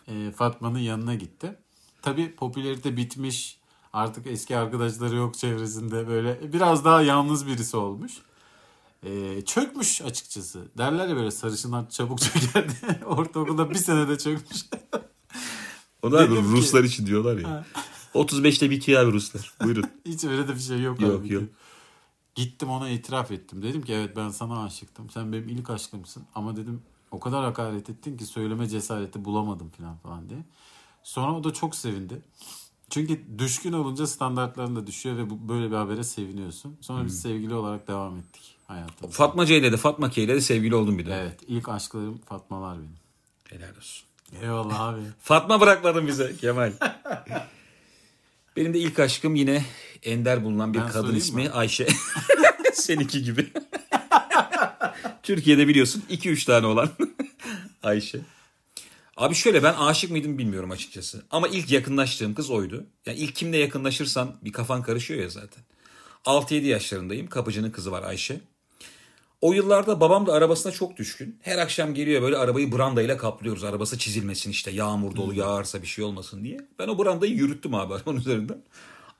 e, Fatma'nın yanına gitti. Tabi popülerite bitmiş. Artık eski arkadaşları yok çevresinde böyle biraz daha yalnız birisi olmuş. E, çökmüş açıkçası. Derler ya böyle sarışınlar çabuk <laughs> çöker diye. Ortaokulda bir senede çökmüş. <laughs> Onlar ki- Ruslar için diyorlar ya. 35'te bitiyor abi Ruslar. Buyurun. <laughs> Hiç öyle de bir şey yok. Yok, abi. yok. Gittim ona itiraf ettim. Dedim ki evet ben sana aşıktım. Sen benim ilk aşkımsın. Ama dedim o kadar hakaret ettin ki söyleme cesareti bulamadım falan falan diye. Sonra o da çok sevindi. Çünkü düşkün olunca standartların da düşüyor ve bu, böyle bir habere seviniyorsun. Sonra Hmm. biz sevgili olarak devam ettik hayatımıza. Fatma C ile de Fatma K ile de sevgili oldum bir de. Evet ilk aşklarım Fatmalar benim. Helal olsun. Eyvallah abi. <laughs> Fatma bırakmadın bize Kemal. Benim de ilk aşkım yine ender bulunan bir Ben kadın ismi mi? Ayşe. <laughs> Seninki gibi. <laughs> Türkiye'de biliyorsun 2-3 tane olan Ayşe. Abi şöyle ben aşık mıydım bilmiyorum açıkçası. Ama ilk yakınlaştığım kız oydu. Yani ilk kimle yakınlaşırsan bir kafan karışıyor ya zaten. 6-7 yaşlarındayım. Kapıcının kızı var Ayşe. O yıllarda babam da arabasına çok düşkün. Her akşam geliyor böyle arabayı brandayla kaplıyoruz. Arabası çizilmesin işte yağmur dolu yağarsa bir şey olmasın diye. Ben o brandayı yürüttüm abi <laughs> arabanın üzerinden.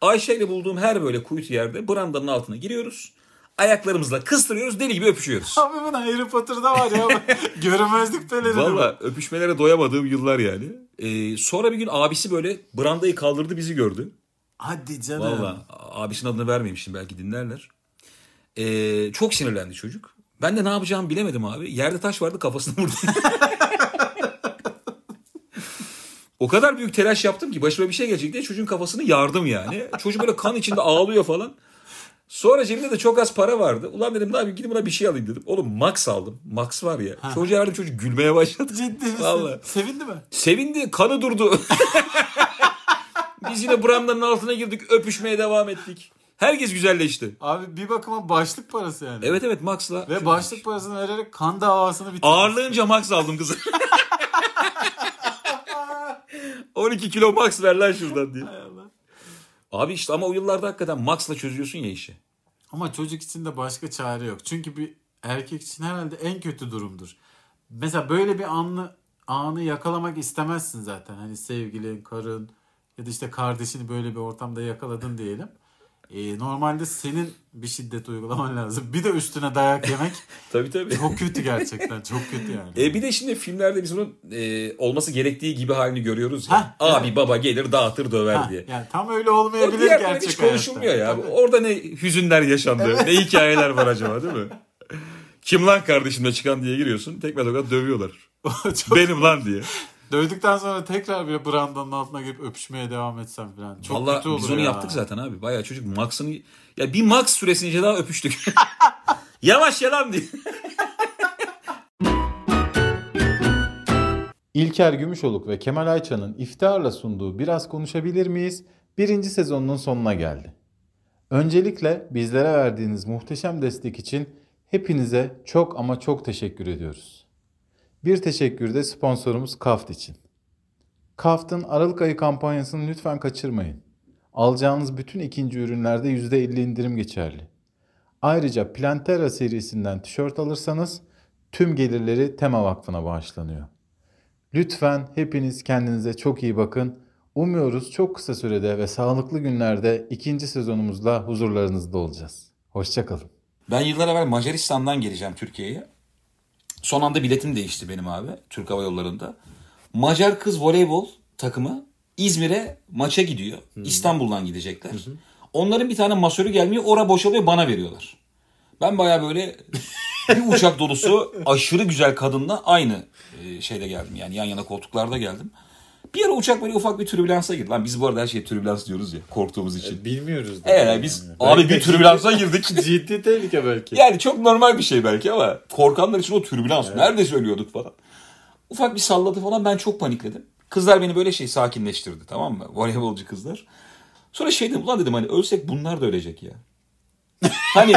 Ayşe ile bulduğum her böyle kuytu yerde brandanın altına giriyoruz. Ayaklarımızla kıstırıyoruz deli gibi öpüşüyoruz. <laughs> Abi bu Harry Potter'da var ya. <laughs> Görünmezlik pelerini. Valla öpüşmelere doyamadığım yıllar yani. Ee, sonra bir gün abisi böyle brandayı kaldırdı bizi gördü. Hadi canım. Valla abisinin adını vermeyeyim şimdi belki dinlerler. Ee, çok sinirlendi çocuk. Ben de ne yapacağımı bilemedim abi. Yerde taş vardı kafasına vurdu. <laughs> o kadar büyük telaş yaptım ki başıma bir şey gelecek diye çocuğun kafasını yardım yani. Çocuk böyle kan içinde ağlıyor falan. Sonra cebimde de çok az para vardı. Ulan dedim yapayım gidip buna bir şey alayım dedim. Oğlum Max aldım. Max var ya. Çocuğa verdim çocuk gülmeye başladı. Ciddi misin? Vallahi. Sevindi mi? Sevindi kanı durdu. <laughs> Biz yine brandanın altına girdik öpüşmeye devam ettik. Herkes güzelleşti. Abi bir bakıma başlık parası yani. Evet evet Max'la. Ve başlık parasını vererek kan davasını bitirdi. Ağırlığınca Max aldım kızı. <laughs> <laughs> 12 kilo Max ver lan şuradan diye. Abi işte ama o yıllarda hakikaten Max'la çözüyorsun ya işi. Ama çocuk için de başka çare yok. Çünkü bir erkek için herhalde en kötü durumdur. Mesela böyle bir anlı anı yakalamak istemezsin zaten. Hani sevgilin, karın ya da işte kardeşini böyle bir ortamda yakaladın diyelim. Ee, normalde senin bir şiddet uygulaman lazım. Bir de üstüne dayak yemek <laughs> Tabii tabii. çok kötü gerçekten. Çok kötü yani. E bir de şimdi filmlerde biz bunun e, olması gerektiği gibi halini görüyoruz ya. Heh, Abi evet. baba gelir dağıtır döver Ha, diye. yani tam öyle olmayabilir diğer gerçek hiç konuşulmuyor ya. hayatta. Orada ne hüzünler yaşandı. Ne hikayeler var acaba değil mi? Kim lan kardeşimle çıkan diye giriyorsun. Tekme tokat dövüyorlar. <laughs> Benim lan diye. Dövdükten sonra tekrar bir brandanın altına girip öpüşmeye devam etsem falan. Çok Valla kötü olur biz onu ya. yaptık zaten abi. Bayağı çocuk Max'ını... Ya bir Max süresince daha öpüştük. <laughs> Yavaş yalan diye. <laughs> İlker Gümüşoluk ve Kemal Ayça'nın iftiharla sunduğu Biraz Konuşabilir miyiz? Birinci sezonunun sonuna geldi. Öncelikle bizlere verdiğiniz muhteşem destek için hepinize çok ama çok teşekkür ediyoruz. Bir teşekkür de sponsorumuz Kaft için. Kaft'ın Aralık ayı kampanyasını lütfen kaçırmayın. Alacağınız bütün ikinci ürünlerde %50 indirim geçerli. Ayrıca Plantera serisinden tişört alırsanız tüm gelirleri Tema Vakfı'na bağışlanıyor. Lütfen hepiniz kendinize çok iyi bakın. Umuyoruz çok kısa sürede ve sağlıklı günlerde ikinci sezonumuzla huzurlarınızda olacağız. Hoşçakalın. Ben yıllar evvel Macaristan'dan geleceğim Türkiye'ye. Son anda biletim değişti benim abi Türk Hava Yolları'nda. Macar kız voleybol takımı İzmir'e maça gidiyor. İstanbul'dan gidecekler. Onların bir tane masörü gelmiyor. Ora boşalıyor bana veriyorlar. Ben baya böyle bir uçak dolusu <laughs> aşırı güzel kadınla aynı e, şeyde geldim. Yani yan yana koltuklarda geldim. Bir ara uçak böyle ufak bir türbülansa girdi. Lan biz bu arada her şeye türbülans diyoruz ya korktuğumuz için. Bilmiyoruz. da Evet yani. biz Belki abi bir türbülansa girdik. <laughs> Ciddi tehlike belki. Yani çok normal bir şey belki ama korkanlar için o türbülans. Nerede söylüyorduk falan. Ufak bir salladı falan ben çok panikledim. Kızlar beni böyle şey sakinleştirdi tamam mı? Voleybolcu kızlar. Sonra şey dedim ulan dedim hani ölsek bunlar da ölecek ya. Hani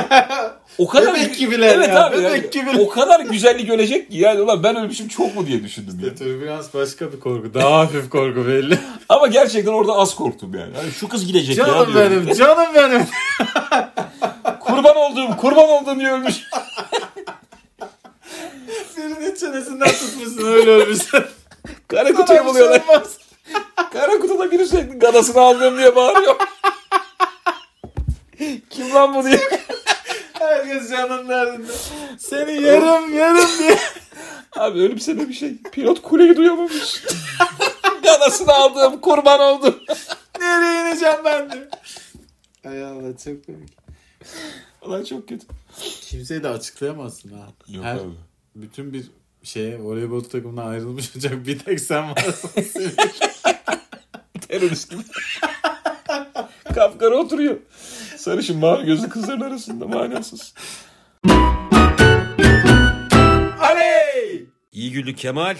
o kadar Bebek gibiler evet ya, abi, bebek yani gibiler. O kadar güzellik ölecek ki yani ulan ben ölmüşüm çok mu diye düşündüm ya. Türbülans başka bir korku. Daha hafif korku belli. <laughs> Ama gerçekten orada az korktum yani. Hani şu kız gidecek ya. canım diyorum. benim, canım benim. <laughs> Kurban olduğum, kurban olduğum diye ölmüş. <laughs> Birinin çenesinden tutmuşsun öyle ölmüşsün. Kara kutuyu buluyorlar. Kara kutuda biri sürekli gadasını aldım diye bağırıyor. Kim lan bu diye. <laughs> Herkes canın derdinde. Seni yerim yerim diye. Abi ölüm sebebi şey. Pilot kuleyi duyamamış. <laughs> gadasını aldım, kurban oldum. Nereye ineceğim ben de? Ay Allah çok komik. Ulan çok kötü. Kimseyi de açıklayamazsın ha. Yok Her- abi. Bütün bir şeye voleybol takımından ayrılmış olacak bir tek sen varsın. <laughs> Terörist gibi. Kapkara oturuyor. Sarışın mavi gözlü kızların arasında manasız. Aley! İyi güllü Kemal.